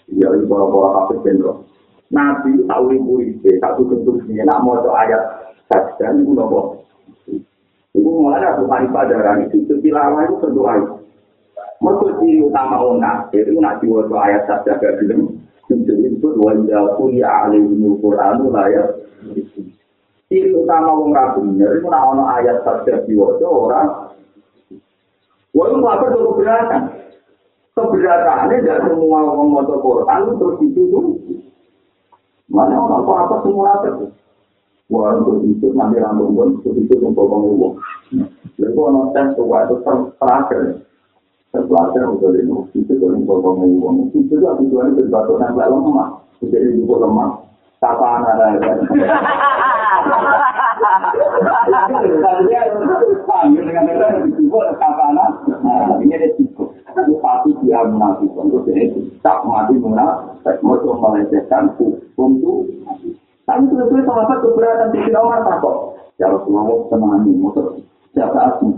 Ya, itu para-para kafir jenderal. Nabi tahu ibu itu, satu konstruksinya, nak mau ayat saja, itu nopo. Itu mulai aku hari padaran itu, itu tilawal itu berdoa. Mereka ciri utama orang, itu nak diwajib ayat saja, gak. Itu itu, wajah kuli alimul Qur'anu layak. Ciri utama orang rabu, itu nak ayat diwajib orang, Wah, itu apa itu keberatan? Keberatannya tidak semua orang mau Quran terus itu tuh. Mana orang apa apa semua apa Wah, untuk itu nanti rambut pun untuk itu untuk ngomong. Lalu orang tes tuh itu terakhir. Terakhir untuk itu itu untuk ngomong. Itu juga tujuannya berbatu nempel lemah. Jadi itu lemah. Tapa anak ada. Ini ada cukup. Tapi dia munafik untuk ini tak mati munafik, mau melecehkan hukum itu. Tapi sebetulnya sahabat keberatan di Umar tak kok. Ya Rasulullah tenang motor siapa aku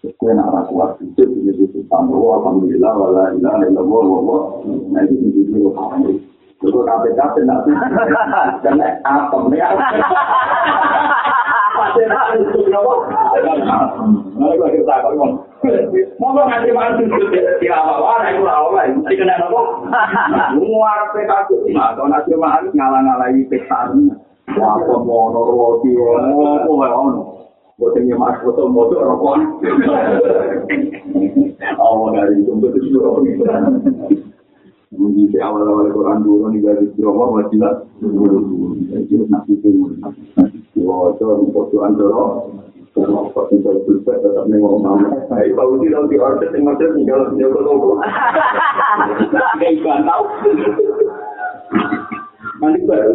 Kue nak rasa kuat itu jadi itu tambah alhamdulillah wala ilaha illallah wa nah itu jadi itu Karena apa? Pasti nak itu kenapa? Ngomong. Mau ngasih di mesti kena apa? Muar nah, kalau ngasih ngalang-ngalangi. Apa mau norwoti, mau apa ya? Boten nyemak foto motor rokok. Oh, dari itu betul betul. Mungkin di awal-awal Quran dulu nih dari Jawa Madinah dulu jadi nasi itu Wah, itu untuk Tuhan dulu. Kalau kau bisa berbuat tetap nengok mama. Baik, kalau tidak di order yang macam ni kalau dia berlaku. Kayak tahu. Nanti baru.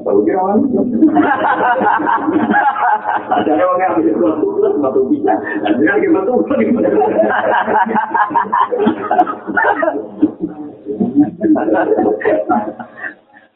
Jadi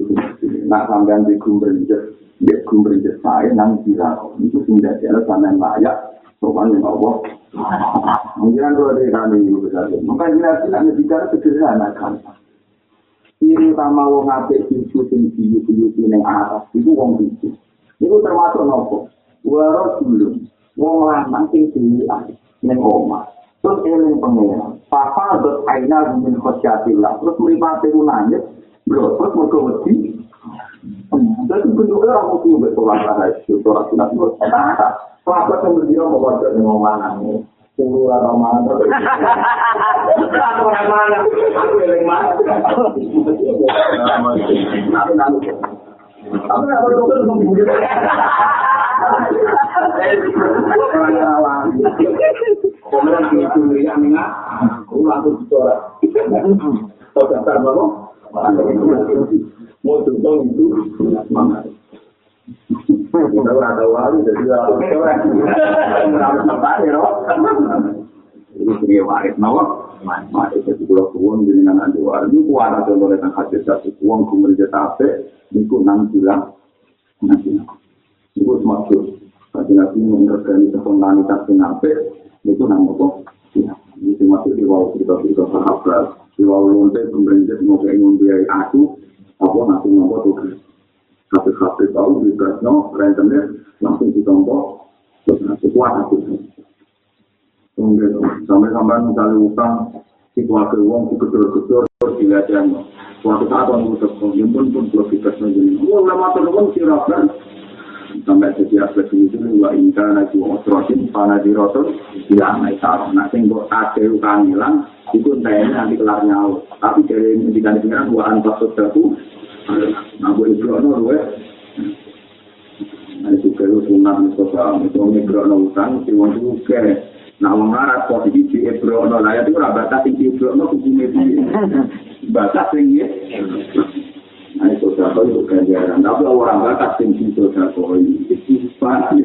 Itu. Nah, sampean di gumberjet, di gumberjet saya nang bila itu sudah ada sampean layak. Sopan yang Allah. Mungkin dua dari kami itu besar. Maka jelas kita bicara sederhana kan. Ini utama wong apik cucu sing biyu-biyu ning atas iku wong iki. Iku termasuk nopo? Waro dulu. Wong lanang sing dilihat ning omah. Terus eling pengira. Papa dot aina min khosyatillah. Terus mripate ku nangis. Bro, terus mau wedi. Jadi bentuknya orang mesti betul lah, itu orang sudah buat. Kenapa yang berdiri mau baca nih mau mana nih? Tunggu atau mana? Aku orang mana? Aku yang mana? Nanti nanti. Aku Kemudian itu? Mau itu tahu wali jadi. Mas itu pulau kuwon nanti waris. Itu kuat atau boleh nang hati satu kuwon kumul jetape niku nang bilang nanti. Ibu semaksud Kasi nabi mengorganisasi spontanitas yang apa, itu nang apa? Ya, ini semaksud di bawah cerita-cerita sahabat, di bawah lontek, pemerintah mau kayak ngombiai aku, apa nanti ngomong tuh Habis-habis tahu di Kresno, rentenir langsung ditompok, terus nanti kuat aku. Kemudian sampai-sampai misalnya utang, si keluarga uang, si gedor-gedor, terus dilihatnya. Suatu saat orang udah kemudian pun pun di Kresno jadi. Oh, lama terus sirakan. Sampai jadi aspek ini dulu, wa inka naju osrotin, pana dirotun, ya naik taruh. Nah, sing buat ada utang hilang, itu entahnya nanti kelar nyawa. Tapi dari ini dikandungkan, wa antas sedaku, Nah, boleh berokno luwe. Nah, itu kalau sunat Mustafa, itu ngebrokno utang, si wong juga. Nah, wong larat kok di di berokno lah, itu ora batas sing di berokno kukume di. Batas sing ya. Nah, itu satu itu ganjaran. Tapi orang batas sing di sodako itu pasti.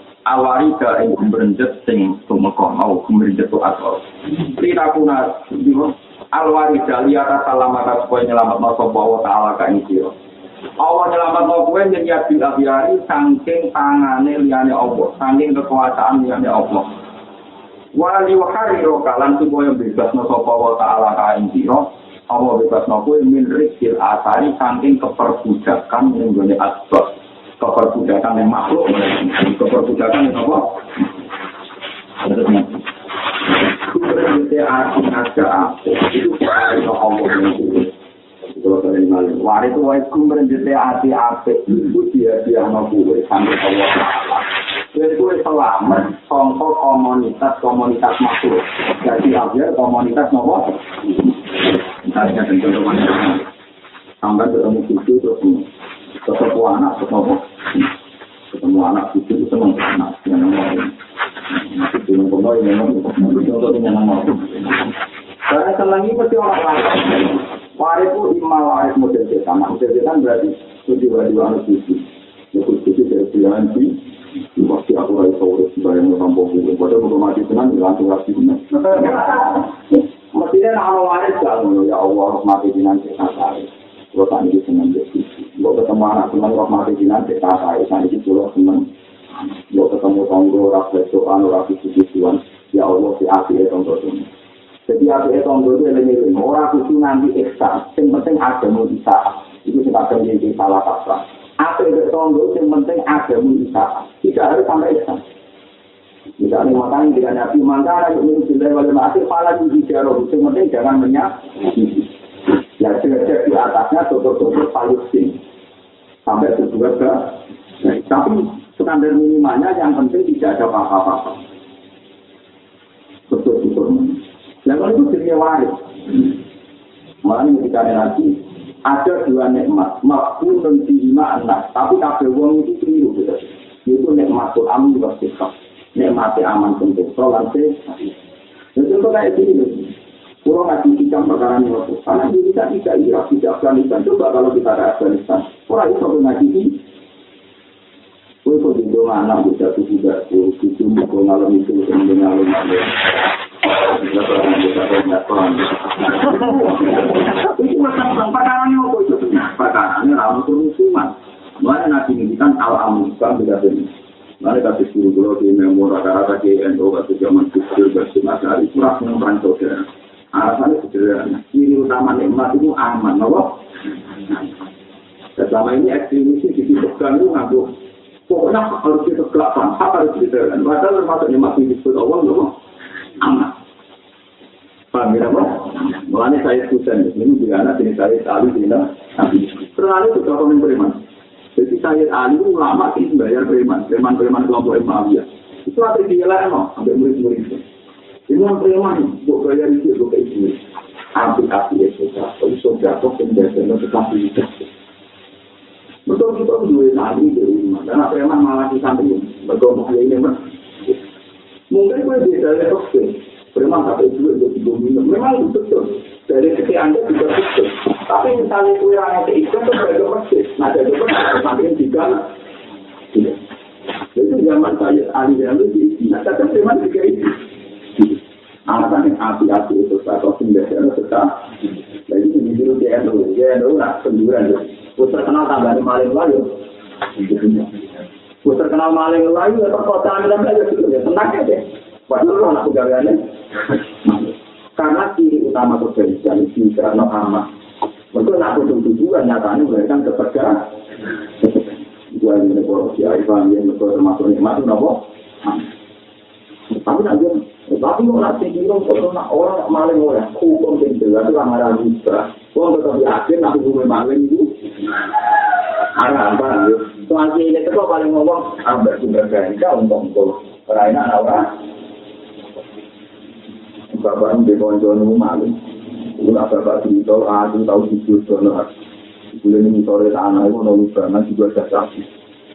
Awari ka ing gumrenjet sing tumeka mau gumrenjet to asal. Rita kuna dino alwari dali atas salamata supaya nyelamat no sapa wa taala ka ing sira. Allah nyelamat no kowe yen ya biari saking tangane liyane Allah, saking kekuasaan liyane Allah. wali wahari rokalan supaya bebas no sopa wa ta'ala kain siro Allah bebas no kue min rikil asari saking keperbudakan yang gini asbab keperbudakan yang makhluk keperbudakan yang apa? Berarti arti ada apa? Itu itu? Itu dia dia mau kue sampai Allah Taala. Jadi kue selamat contoh komunitas komunitas makhluk. Jadi aja komunitas nopo. Misalnya contoh komunitas sampai ketemu cucu terus ketemu anak terus nopo. Ketemu anak cucu itu senang anak yang nomor. Nanti belum pernah yang nomor. Contoh yang nomor. Karena senang ini pasti orang lain. Waris itu imal waris model setan. Model setan berarti tujuh harus cucu. Itu cucu dari pilihan di pasti aku lagi sore bayang tampung itu. Padahal belum mati tenang langsung lagi. Mestinya nama waris kalau ya Allah mati kita saya. Kalau tadi senang jadi. Kalau ketemu anak senang kalau mati jinan kita saya. Tadi itu kalau senang. Kalau ketemu tonggo rakyat doan rakyat tujuan. Ya Allah si api itu untuk ini. Jadi api itu untuk itu yang orang itu nanti eksa. Yang penting ada bisa. Itu sebabnya jadi salah kaprah. Apa itu tonggo yang penting ada bisa. Tidak harus sampai eksa. Misalnya makanya tidak nabi maka yang menurut kita wajib mati malah di jarum. Yang penting jangan menyak. Ya sudah atasnya tutup-tutup Palestina sampai berdua ke tapi standar minimalnya yang penting tidak ada apa-apa. Betul-betul yang kalau itu jadi waris. Malah ketika nanti ada dua nikmat. Makhluk dan lima anak tapi kabel wong itu keliru gitu itu nikmatul amin wasifah nikmati aman penting sholat sih itu kayak gini Kurang ngaji hikam perkara ini waktu. Karena Indonesia tidak Irak, tidak Afghanistan. Coba kalau kita ke Afghanistan. Orang itu ngaji ini. Kue kok di dua anak bisa tuh juga tuh itu mau ngalami itu kemudian ngalami itu. Kita pernah kita pernah pernah. Itu macam perkara ini apa itu? Perkara ini rawan kerusuhan. Mulai nanti ini kan al-amun kan tidak benar. Mari kasih guru-guru di memori rata-rata di NU atau zaman kecil bersama dari kurang membantu Alasannya sederhana. Ciri utama nikmat itu aman, loh. Selama ini ekstremis di disebutkan itu ngaku. Pokoknya harus kita kelapan, apa harus kita dan padahal termasuk nikmat ini disebut Allah, loh. Aman. Paham ya, Pak? Mulanya saya kusen, ini juga anak ini saya tali di Nabi. Terlalu itu kalau beriman. Jadi saya Ali ulama ini bayar preman, preman-preman kelompok Imam Itu ada dia lah, sampai murid-murid Ini yang preman, buat gaya itu, buat gini. Api-api ya, sudah. Kalau sudah, kok biasanya tetapi itu. Betul kita dua tadi di rumah. Karena preman malah di samping. Betul, mau ini, mas. Mungkin gue beda ya, oke. Preman tak itu, gue tiga minum. Memang itu betul. Dari kecil anda juga betul. Tapi misalnya gue yang ada itu, itu beragam masjid. Nah, jadi gue samping tiga. Itu zaman saya, ahli yang lebih. Nah, tapi preman juga itu. Alasan yang api-api itu satu sendiri itu suka jadi ini dulu dia itu dia itu nak penjualan itu terkenal tambah di maling layu. Gue terkenal maling layu ya perkotaan dan gitu ya tenang aja padahal lu anak pegawaiannya. Karena ciri utama kepolisian itu karena amat. Mungkin nak tujuh tujuan nyatanya memberikan kepercayaan. Korupsi, aifan, yang termasuk nikmat itu. Tapi nak Tapi kok nanti kira kalau nak orang maling orang hukum yang jelas itu ramah bisa. Kau tetap yakin nanti bumi maling itu arah apa ya? Soalnya ini itu paling ngomong ambil sumber ganja untuk untuk perainan orang. Bapak di konco nunggu maling. Nak bapak di tol, aku tahu di sana. Bulan ini sore tanah itu nunggu banget juga ada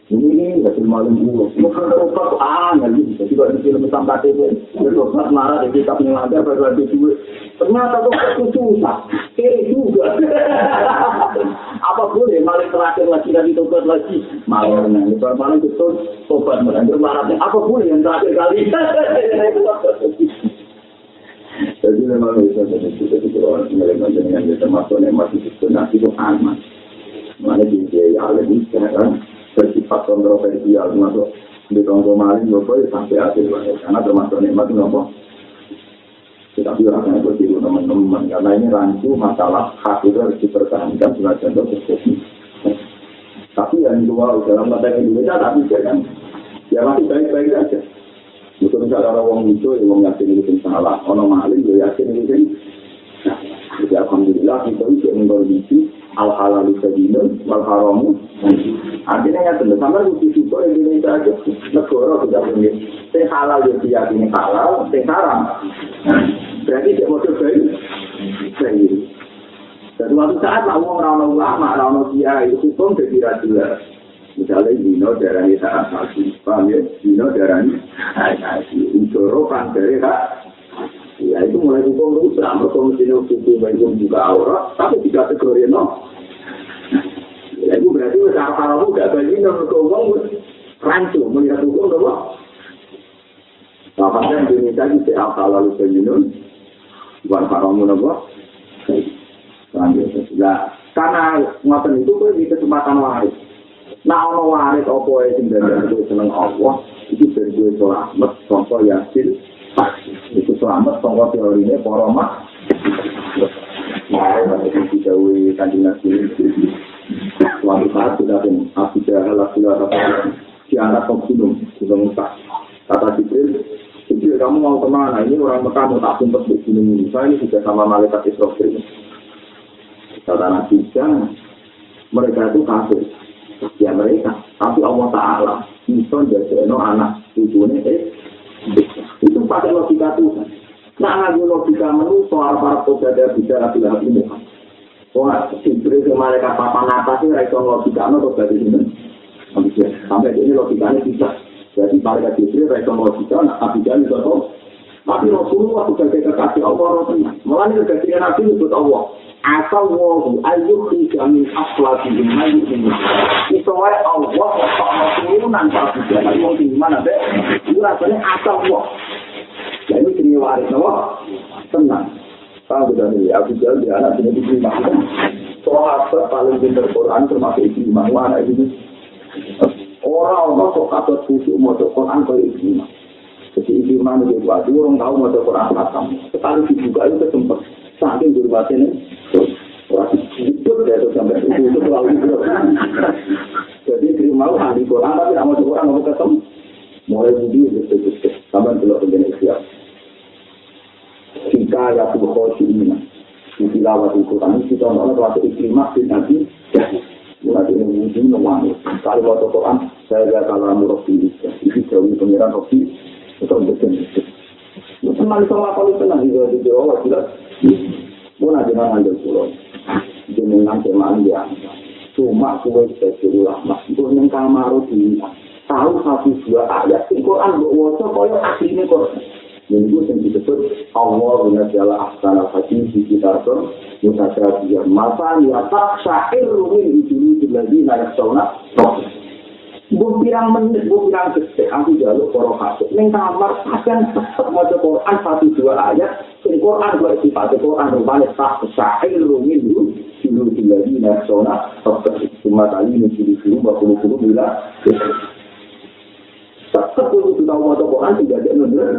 ini hasil malam dulu. Gitu. Kalau di film sampai marah. Ternyata kok itu susah. Kiri juga. Apa boleh malam terakhir lagi dari obat lagi? Malam. Kalau malam itu obat marah. Marahnya apa boleh yang terakhir kali? Jadi memang bisa jadi kita itu orang dengan termasuk yang masih itu nanti itu aman. Mana di dia lebih sekarang bersifat kontroversial termasuk di tonggo maling ya sampai akhir karena termasuk nikmat nopo tetapi rasanya begitu teman-teman karena ini rancu masalah hak itu harus dipertahankan sebagai contoh seperti tapi yang dua dalam konteks Indonesia tapi jangan. Ya masih baik-baik saja. Mungkin misalnya orang itu yang mau yakin itu salah, orang maling dia yakin itu jadi alhamdulillah kita bisa mengkondisi al halal bisa dinun, wal haramu. Artinya ya tentu sama bukti syukur Indonesia aja negara tidak punya. Sing halal yang diyakini halal, sing haram. Berarti dia mau bayi, bayi. Dan suatu saat lah orang orang ulama, orang kiai itu hukum jadi rajula. Misalnya dino darahnya saat asasi, paham ya? Dino darahnya asasi. Unsur kan dari hak Ya itu mulai hukum rusak, mereka mesti hukum hukum juga aurat, tapi tidak kategori no. Ya itu berarti usaha haramu gak bagi no hukum rancu melihat hukum no. Bahkan di Indonesia itu apa lalu sejunun, bukan haramu no. Nah, karena ngoten itu di kesempatan waris. Nah, ono waris opo sing dari itu seneng Allah, itu dari gue selamat, contoh yasin, itu selamat sangka teorine para mak Nah, itu dijauhi kanjeng Nabi Suatu saat sudah pun Abu Jahal, Abu Jahal, diangkat ke gunung, gunung Musa. Kata Jibril, Jibril kamu mau kemana? Ini orang Mekah mau tak sumpah di gunung ini. Saya ini sudah sama malaikat Israfil. kata Nabi mereka itu kafir. Ya mereka, tapi Allah Ta'ala bisa jadi anak cucunya eh, itu pakai logika Tuhan. Nah, lagi logika menu soal para pejabat bicara bilang ini. Wah, Jibril ke mereka papan atas ini raiso logika no terus dari sini. Sampai ini logikanya bisa. Jadi mereka Jibril raiso logika, nah Nabi Jalil itu Tapi Rasulullah sebagai kekasih Allah Rasulullah. Mulanya kekasih Nabi itu Allah. Asal wahu ayyuk jamin aslati imayu ini. Itu wae Allah sama turunan para budak. Mau di mana deh? Itu rasanya asal wah. Ini waris Allah. Tenang. Tahu sudah nih, aku jual di anak ini diterima. Sahabat paling pintar Quran termasuk Ikrimah. Mana ini? Orang-orang sok kabar khusyuk mau Quran kalau Ikrimah. Jadi itu mana dia buat, orang tahu mau Quran khatam. Sekali dibuka itu sempat saking berbatin Wah, itu ya sampai itu itu itu. Jadi dia mau ahli Quran tapi tidak mau Quran mau ketemu. Mulai budi sampai belum begini siap. Jika ya tuh kau ini di tilawat Quran kita mau waktu iklimah di nabi Mulai ini mungkin wangi. Kalau waktu Quran saya gak kalah murah ini. Ini jauh pengiran Rofi itu betul. Teman sama kalau tenang juga di Jawa jelas. Mau nanti ngambil pulau. Jenengan teman dia. Cuma kue sebagai ulama. Itu yang kamar tahu satu dua ayat. Quran buat kaya aslinya Quran. Yang itu yang disebut Allah menajala ahsan al-hakim di kita itu Mutasya dia Masa ya tak syair rumin dulu lagi naik sauna Bu pirang menit, bu pirang detik, aku jaluk poro kasut. Neng kamar, akan tetap mau Quran satu dua ayat. Ini Quran dua sifat Quran rupanya tak sahil rumin dulu. Dulu lagi naik zona. Cuma kali ini dulu dulu, bakul dulu bila. Tetap untuk kita mau Quran tidak ada nundur.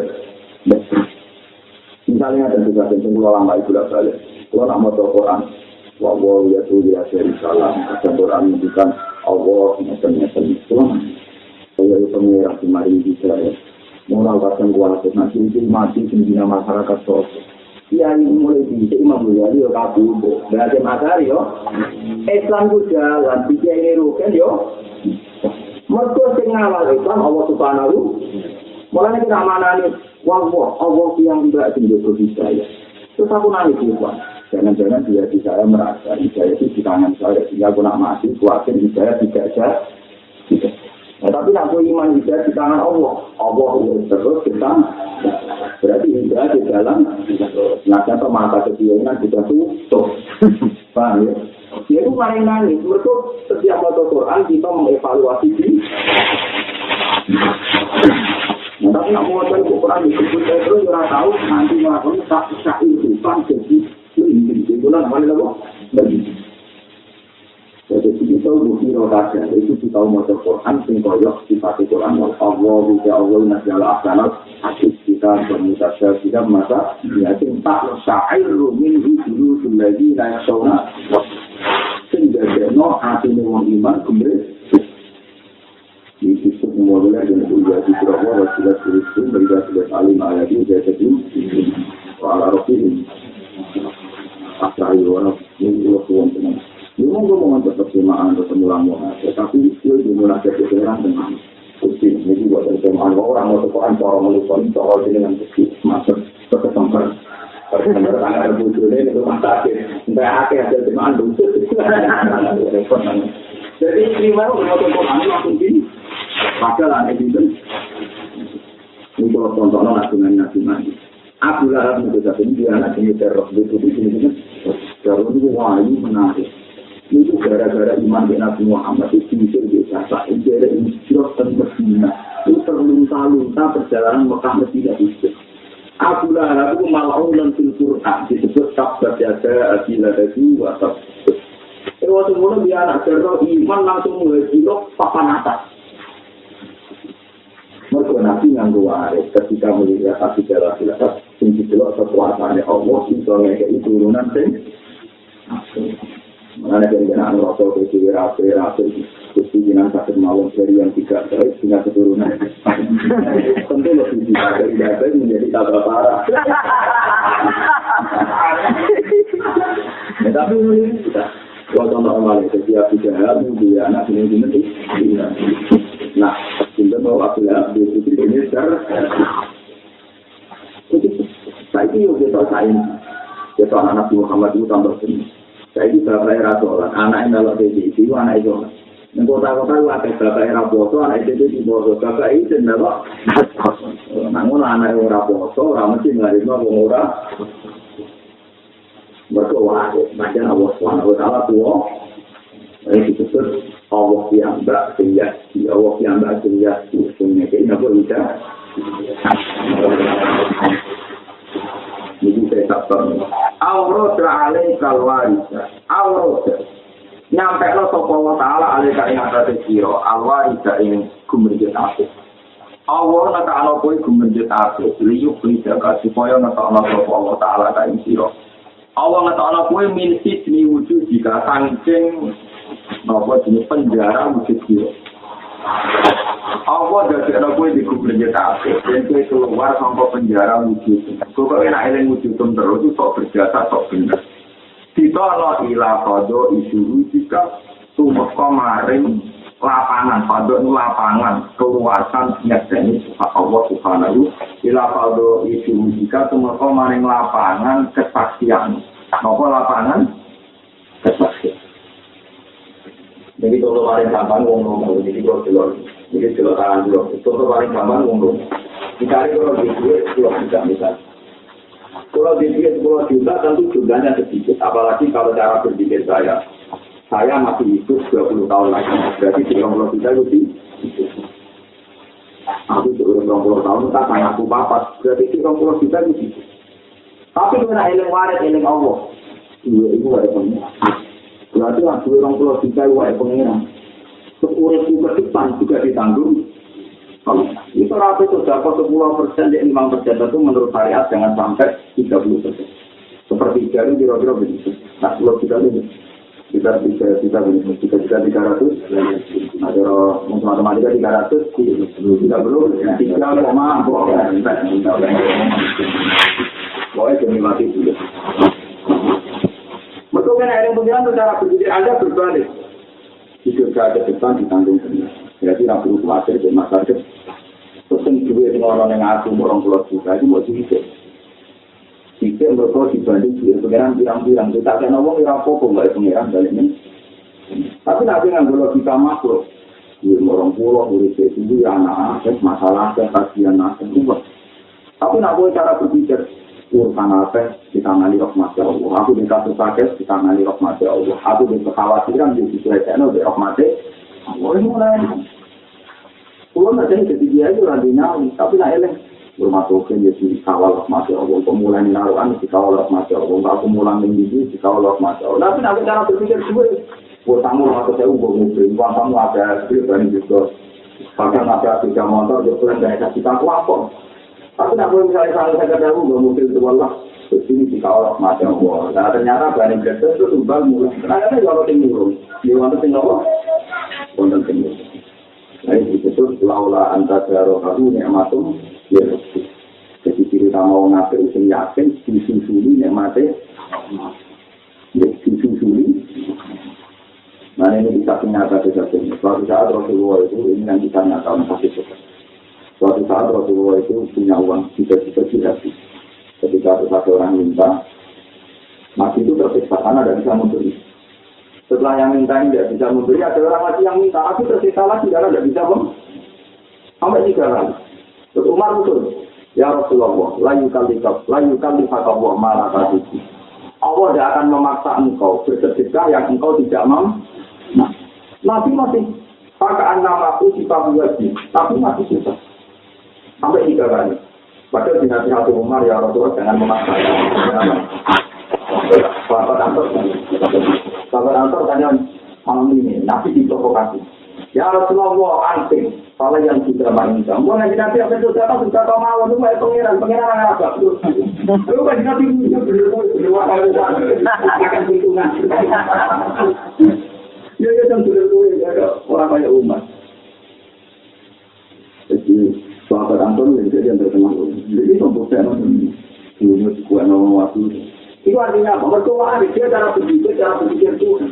Misalnya ada juga yang lama itu lah balik. Kalau nak mau Quran, wawah ya tuh ya dari salam. Ada Quran menunjukkan Allah ngeten-ngeten itu saya itu pengira di mari bisa ya moral kadang kuat nanti itu mati sendiri masyarakat sosial Iya ini mulai di Imam Ghazali yo kabur, berarti matahari yo. Islam ku jalan, bisa ini rugen yo. Mereka sing ngawal Islam Allah Subhanahu. Mulanya kita mana nih? Wah, Allah yang tidak tinggal saya. Terus aku nangis juga. Jangan-jangan dia di saya merasa hidayah itu di tangan saya. Sehingga aku nak mati, khawatir hidayah tidak ada. Tidak. Nah, tapi aku iman hidayah di tangan Allah. Allah terus kita. Berarti hidayah di dalam. Nah, contoh mata kecilnya juga tutup. Paham ya? Dia itu main nangis. Mereka setiap foto Quran kita mengevaluasi di Nah, tapi nak mau cari Quran disebut terus, ya tahu nanti melakukan tak sah itu, kan jadi bulan apa nih lo? Jadi kita bukti rotasi itu kita mau ke Quran, sing koyok sifat Quran. Allah bisa Allah nasional asanat asik kita bermutasya kita masa ya tak syair rumin dulu lagi naya sauna. Sing no hati wong iman kemudian di situ mulai dengan ujian di Jawa, Rasulullah Kristus, berikan alim ayat ini, jadi Wala Rasulullah. asai orang ini lo tuan teman. Lu mau ngomong untuk persimaan atau pemulangan, tetapi itu dimulai dari pikiran dengan kucing. Ini buat persimaan orang mau tekan cara melukon soal dengan kucing masuk ke kesempatan. Pertama ada bujuk ini itu mata sakit. Entah akhir hasil teman bujuk. Jadi ini baru mau tekan langsung gini. Padahal ada itu. Ini kalau contohnya nasi mandi. Abu Lahab itu satu dia anak ini terus itu di sini. Kalau itu wahyu menarik. Itu gara-gara iman di Nabi Muhammad itu bisa biasa. Itu ada insyirah dan Medina. Itu terlunta-lunta perjalanan Mekah Medina itu. Abu Lahab itu mal'ulan fil Qur'an disebut kabar jaga adila atau Itu waktu mulai dia anak cerita iman langsung mulai papan atas. Mereka nabi nganggu waris ketika melihat hati jalan silakat sing dijelok kekuasaannya Allah bisa ngekei turunan sing Mengenai kendaraan rasa ke ciri rapi jinan sakit malam dari yang tidak baik Sehingga keturunan. Tentu lebih dari baik menjadi tabrak parah. Tapi ini kita. Kalau contoh kembali, setiap tiga dia anak ini ini Nah, kita mau aku lihat di sisi ini secara saya ini. Kita sain, kita anak Muhammad itu tambah sini. Saya ini bapak era sholat, anak yang dalam sisi itu anak itu. Yang kota-kota itu ada bapak era boso, anak itu di boso, bapak itu adalah namun anak yang ora boso, ora mesti ngarima wong ora. Berdoa, macam Allah wa taala tuwa. Ini disebut Allah yang mbak sehingga Allah yang mbak sehingga sehingga ini apa bisa jadi saya sabar Aurat alaih kalwarisa Aurat nyampe lo sopa wa ta'ala alaih ka ing atas siro alwarisa ing gumerjit api Allah nata ala koi gumerjit api liyuk lidaka supaya nata ala sopa wa ta'ala ka ing siro Allah nata ala koi min sisni wujud jika sangking nopo jenis penjara wujud siro Allah dari ada kue di kubur jatah dan kue keluar sampai penjara wujud. Kue kue enak eling wujud terus itu sok berjasa sok bener. Kita lo ilah kodo isu jika tuh kemarin lapangan pada lapangan keluasan nyatanya Allah subhanahu ila pada isu jika semua kemarin lapangan kesaksian. Nopo lapangan? Kesaksian jadi kalau paling gampang wong ngomong jadi kalau jelas jadi jelas tangan dulu kalau paling gampang wong ngomong dicari kalau di duit kalau tidak misal kalau di duit sepuluh juta tentu jumlahnya sedikit. Apalagi kalau cara berpikir saya. Saya masih hidup 20 tahun lagi. Berarti 30 juta itu aku sudah 20 tahun tak kayak aku papat berarti 30 juta itu tapi kalau eling waret eling Allah iya itu ada pengen berarti lah dua orang pulau juta wae pengiran sepuluh ke depan juga ditanggung. Itu rata itu dapat sepuluh persen di lima persen itu menurut syariat jangan sampai tiga puluh persen. Seperti jadi kira-kira begitu. Nah sepuluh juta itu kita bisa kita bisa kita bisa tiga ratus. Ada matematika tiga ratus tidak perlu tiga koma pokoknya demi mati dulu Betul kan ada pengiran itu cara berpikir Anda berbalik. Hidup saya ke depan ditanggung sendiri. Jadi tidak perlu khawatir di masa depan. Pesen duit orang yang aku orang pulau juga itu mau dihidup. Jika mereka dibanding duit pengiran pirang-pirang. Kita akan ngomong ya apa kok nggak pengiran balik ini. Tapi nanti nggak kita makhluk. Duit orang pulau, duit itu ya anak-anak, masalah, kasihan, anak, Tapi nak boleh cara berpikir. Urusan apa ditangani rahmat Allah. Aku di kasus sakit ditangani rahmat Allah. Aku di kekhawatiran di diselesaikan oleh rahmat Allah. Ini mulai. Pulau nanti jadi dia itu lagi nyali, tapi nak eleng. Rumah token ya di kawal rahmat Allah. Pemulai naruhan di kawal rahmat Allah. Enggak pemulang minggu di kawal rahmat Allah. Tapi nanti cara berpikir gue, buat tamu atau saya ubah mobil, buat tamu ada skrip dan juga. Bahkan ada tiga motor, dia pulang dari kasih tahu apa. Tapi nak boleh misalnya kalau saya kata aku mobil itu Allah, terus ini di kawal macam Allah. Nah ternyata barang gratis itu tumbal mulai. Ternyata kalau tinggal di mana tinggal Allah, konten tinggal. Nah ini disebut laula antara aku nikmatum ya Jadi kita mau ngapain usin yakin, disusuli nikmatnya, ya disusuli. Nah ini bisa nyata saja. Suatu saat Rasulullah itu ini yang kita nyatakan pasti seperti Suatu saat Rasulullah itu punya uang tiga-tiga hati. Ketika satu orang minta, mati itu tersiksa karena tidak bisa memberi. Setelah yang minta tidak bisa memberi, ada orang lagi yang minta, tapi tersiksa lagi karena tidak bisa memberi. Sampai tiga kali. Terus Umar betul. Ya Rasulullah, layu kali layu kali Allah malah tadi. Allah tidak akan memaksa engkau bersedekah yang engkau tidak mampu. Nah, Nabi masih pakai nama aku di tapi masih susah. Sampai tiga kali. Padahal di hati hati Umar ya Rasulullah jangan memaksa. Bapak Antor, Bapak Antor tanya malam ini, Nabi diprovokasi. Ya Rasulullah anting, kalau yang sudah mainkan. Mau nanti apa itu siapa sudah kau mau itu mau pengiran, pengiran apa? Lu kan nanti punya berdua kali akan hitungan. Ya ya jangan berdua orang banyak umat. Jadi Sahabat Anton yang jadi yang terkenal. Jadi membuktikan dulunya kue nama waktu. Itu artinya apa? Mertua dia cara berpikir, cara berpikir Tuhan.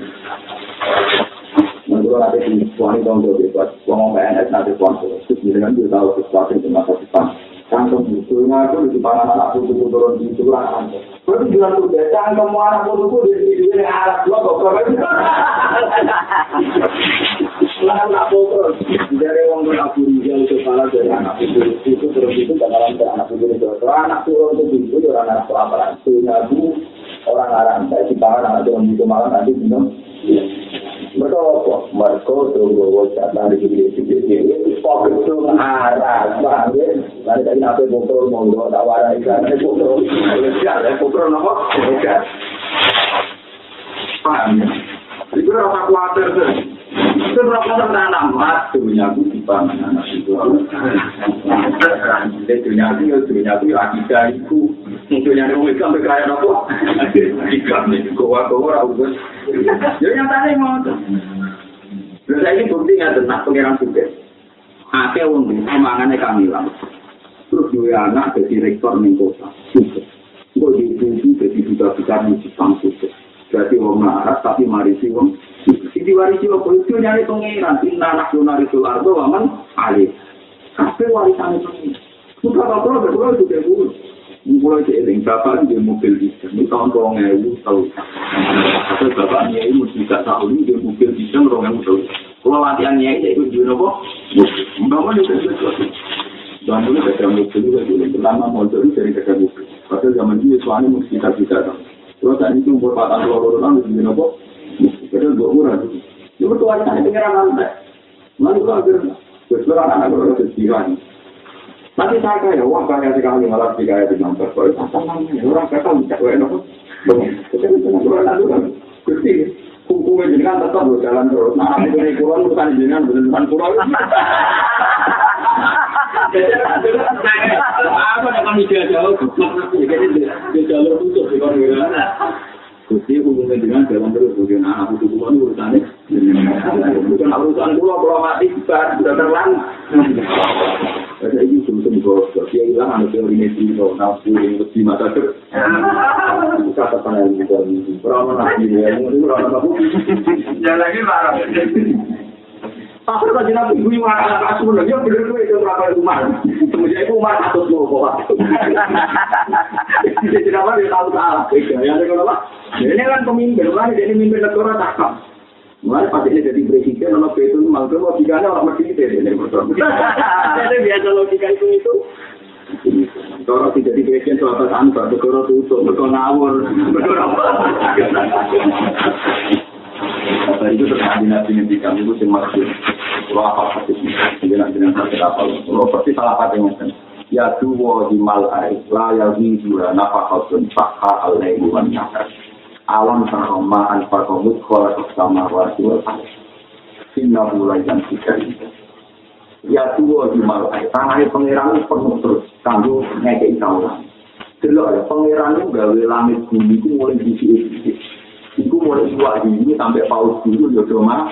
Menurut ada di suami dong jadi buat ngomong PNS nanti suami terus dengan dia tahu sesuatu yang masa depan. Kantong itu di depan anak putu turun di curang. Berarti jual tuh deh, kantong anak putu di sini arah dua kok. Lalu nak foto dari orang tua aku rijal kepala dari anak itu itu terus itu dalam anak itu itu anak turun itu itu orang anak tua apa itu nabu orang orang saya si para anak turun malam nanti minum. Mereka apa mereka tunggu wajah dari sini sini sini. Itu arah banget nanti dari nabi foto monggo tak warai kan foto legal foto nama paham ya itu rasa khawatir tuh Seberapa tanam mat dunia itu di anak itu. Jadi dunia itu dunia itu ya akidah itu. Dunia itu mereka sampai kaya apa? Akidah nih, goa-goa raubus. Ya nyatanya mau tuh. Lalu saya ini bukti nggak tentang pengiran juga. Ake wong di semangannya kamilang. Terus dua anak jadi rektor nih kota. Juga. Gue di jadi duta-duta musik kampus. Jadi wong marah tapi mari si wong Sisi warisi apa itu nyari pengiran, inna nasional itu ardo waman alih. Kabeh warisan itu. Sudah apa betul itu dia dulu. Mulai dari eling bapak di mobil bisa, ini tahun dua ribu tahu. Atau bapaknya ini mesti tidak tahu ini dia mobil bisa dua ribu tahu. Kalau latihannya itu itu juga apa? Bangun itu sesuatu. Bangun itu ada mobil juga dulu. Pertama motor dari kerja mobil. Padahal zaman ini suami mesti tidak bisa tahu. Terus tadi itu umur patah dua puluh tahun itu apa? Jadi gue murah. Itu betul aja nih pengiran lantai. Lalu gue akhir, sesuatu anak gue udah sesiran. Nanti saya kaya, wah kaya sekali malah di kaya di nomor. Kalau apa namanya, orang kata mencak gue nopo. Jadi itu gue lalu kan, gusti. Hukumnya jenengan tetap lo jalan terus. Nah, itu nih pulau bukan jenengan, bukan pulau. Apa yang kami jauh, jadi dia jalur tutup di korea. Gusti hubungan dengan jalan terus, bukan anak itu cuma urusannya. Bukan urusan pulau, kalau mati bar, sudah terlang. Ada ini sebelum bos, dia hilang anak teori medis, kalau nafsu yang lebih mata ter. Kata panel juga, berapa nabi ya, ini berapa nabi? Jangan lagi marah. Tapi kalau nabi gue marah anak asuh, dia bener gue itu berapa rumah. Kemudian itu rumah atau dua bawa. Jadi kenapa dia tahu salah? Ya, kenapa? Ini kan pemimpin, lah jadi pemimpin negara cakap. Mulai pas ini jadi presiden, kalau itu mangkel logikanya orang mesti itu ini biasa logika itu itu. Kalau tidak di presiden suatu tanpa, negara tutup, negara ngawur, negara apa? Apa itu terkait nabi kami itu yang maksud. Kalau apa pasti dengan dengan sakit apa? Kalau pasti salah apa yang Ya dua di malai, la ya dua nafakatun fakha alaihi wa alam saroma an fakomut kola sama wasi wal Inna mulai dan tiga Ya tua di malu Tangannya pengiran penuh terus Kanggu ngekei kaulah Delok ya pengiran itu gawe langit bumi itu mulai sini Itu mulai dua ini sampai paus dulu ya cuma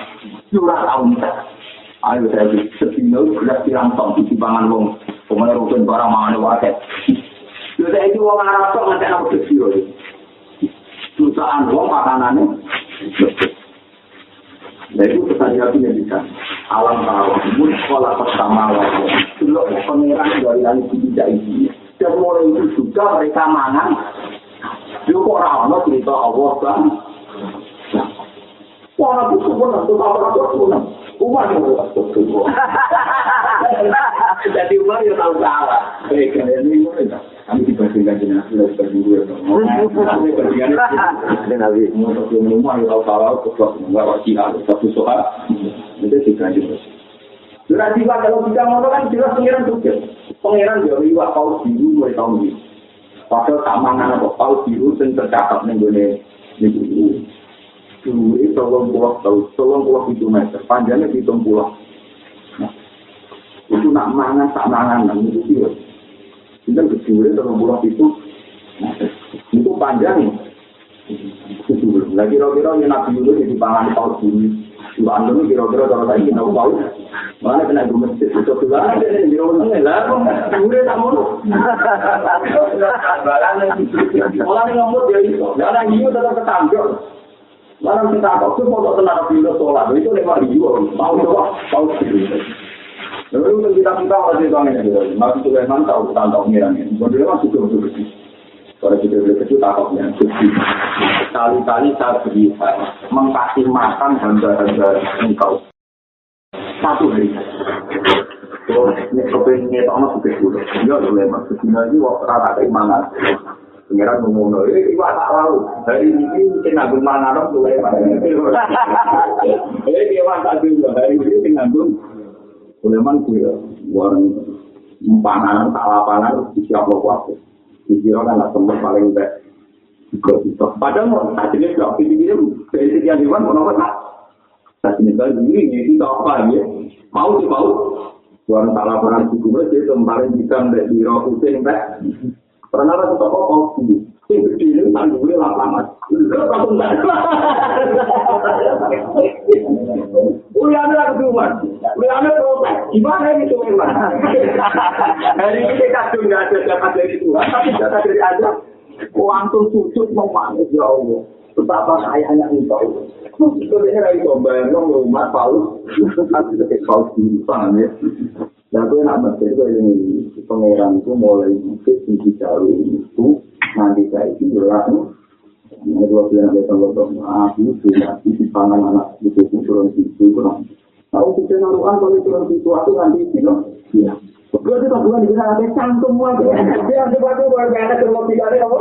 Curah tahun Ayo saya sedina itu gelas tirantong di timbangan wong. Pemain rukun barang mangan waket Yo saya itu wong Arab kok ngantek aku kecil jutaan wong makanannya Nah itu Nabi yang bisa. Alam tahu. Mun sekolah pertama lagi dulu pangeran dari langit tidak ini. Dan mulai itu juga mereka mangan. Yuk kok ramah cerita Allah kan Wah, itu semua nanti apa-apa itu Umar yang berlaku Jadi Umar yang tahu salah. Baik, kalian ini kami dibandingkan dengan sudah sebagai gue. Kami bandingkan Nabi. Umar yang tahu salah, terus nggak wajib satu soal. Itu dibanding. Sudah tiba kalau kita ngomong kan jelas pengiran juga. Pengiran dia riwak paus biru mulai tahun ini. Padahal tak mangan apa paus biru yang tercatat nih gue nih. Duri tolong pulau tahu, tolong pulau itu meter, panjangnya hitung pulau. Nah, itu nak mangan, tak mangan, nah, itu dia. Itu kecil, tolong pulau itu, itu panjang. Lagi kira-kira yang nabi dulu di pangan paus dulu. Itu anda kira-kira kalau tadi tahu paus, Mana kena gue masjid, itu dulu ada yang di rumah lah, udah tak mau. Malah ngomong dia itu, jangan hiu tetap ketampil. Malah kita kok tuh mau tenang di sholat, itu lewat hiu, mau coba, mau sih. Lalu kita kita masih tahu ini, masih Sulaiman tahu tentang pengirannya. Kemudian masih tahu betul Kalau kita beli kecil takutnya, kali-kali saya bisa mengkasih makan hamba-hamba engkau satu hari. So, ini kepengen sama sudah dulu. Ya, boleh mas. Kesini ini waktu rata keimanan. Pengiran ngomong, eh, iwak tak lalu. Hari ini mungkin nanggung mana dong. Eh, dia mas tak dulu. Hari ini mungkin nanggung. Boleh mas, gue. Warang panan, tak lapanan, siap lo kuat. Dikira kan lah tempat paling baik. Padahal mau tadi ini sudah ini dari sekian hewan mau nomor tak ini ini ini apa ya mau sih mau Tuhan tak laporan suku itu kemarin bisa dari biro Husin teh pernah ada toko kopi sing gede ini tandungnya lapangan Uliane lagi cuma, uliane protes. Gimana ini tuh memang? Hari ini kadung nggak ada dapat dari Tuhan, tapi dapat dari ada. Kuantum sujud memanggil ya Allah. Betapa kayanya engkau. Sebenarnya lagi bayang rumah Paulus. Tapi ketika Paulus di paham ya. Aku enak banget itu ini pangeran itu mulai mungkin tinggi jauh itu nanti saya itu jelas Nah, dua bulan ada kalau aku sudah di pangan anak itu turun situ kurang. Tahu kita naruhan kalau turun situ aku nanti itu Iya. Gue tuh bulan di sana ada cantum aja. Dia ada waktu buat ada kalau tidak ada apa.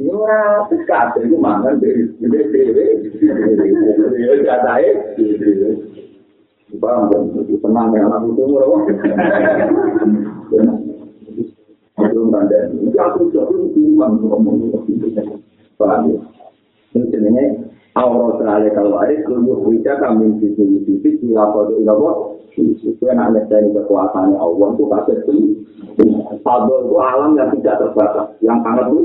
Ya, sekat itu mana dari dari dari ya ada ya. Bang, tenang ya anak itu murah. Belum ada. Itu aku jadi bingung ngomong itu. Paham ya? Ini sebenarnya Aura sekali kalau ada keluar wujud kami di sini di sini apa itu apa itu yang ada dari kekuasaan Allah itu kasih itu Fadol itu alam yang tidak terbatas yang sangat itu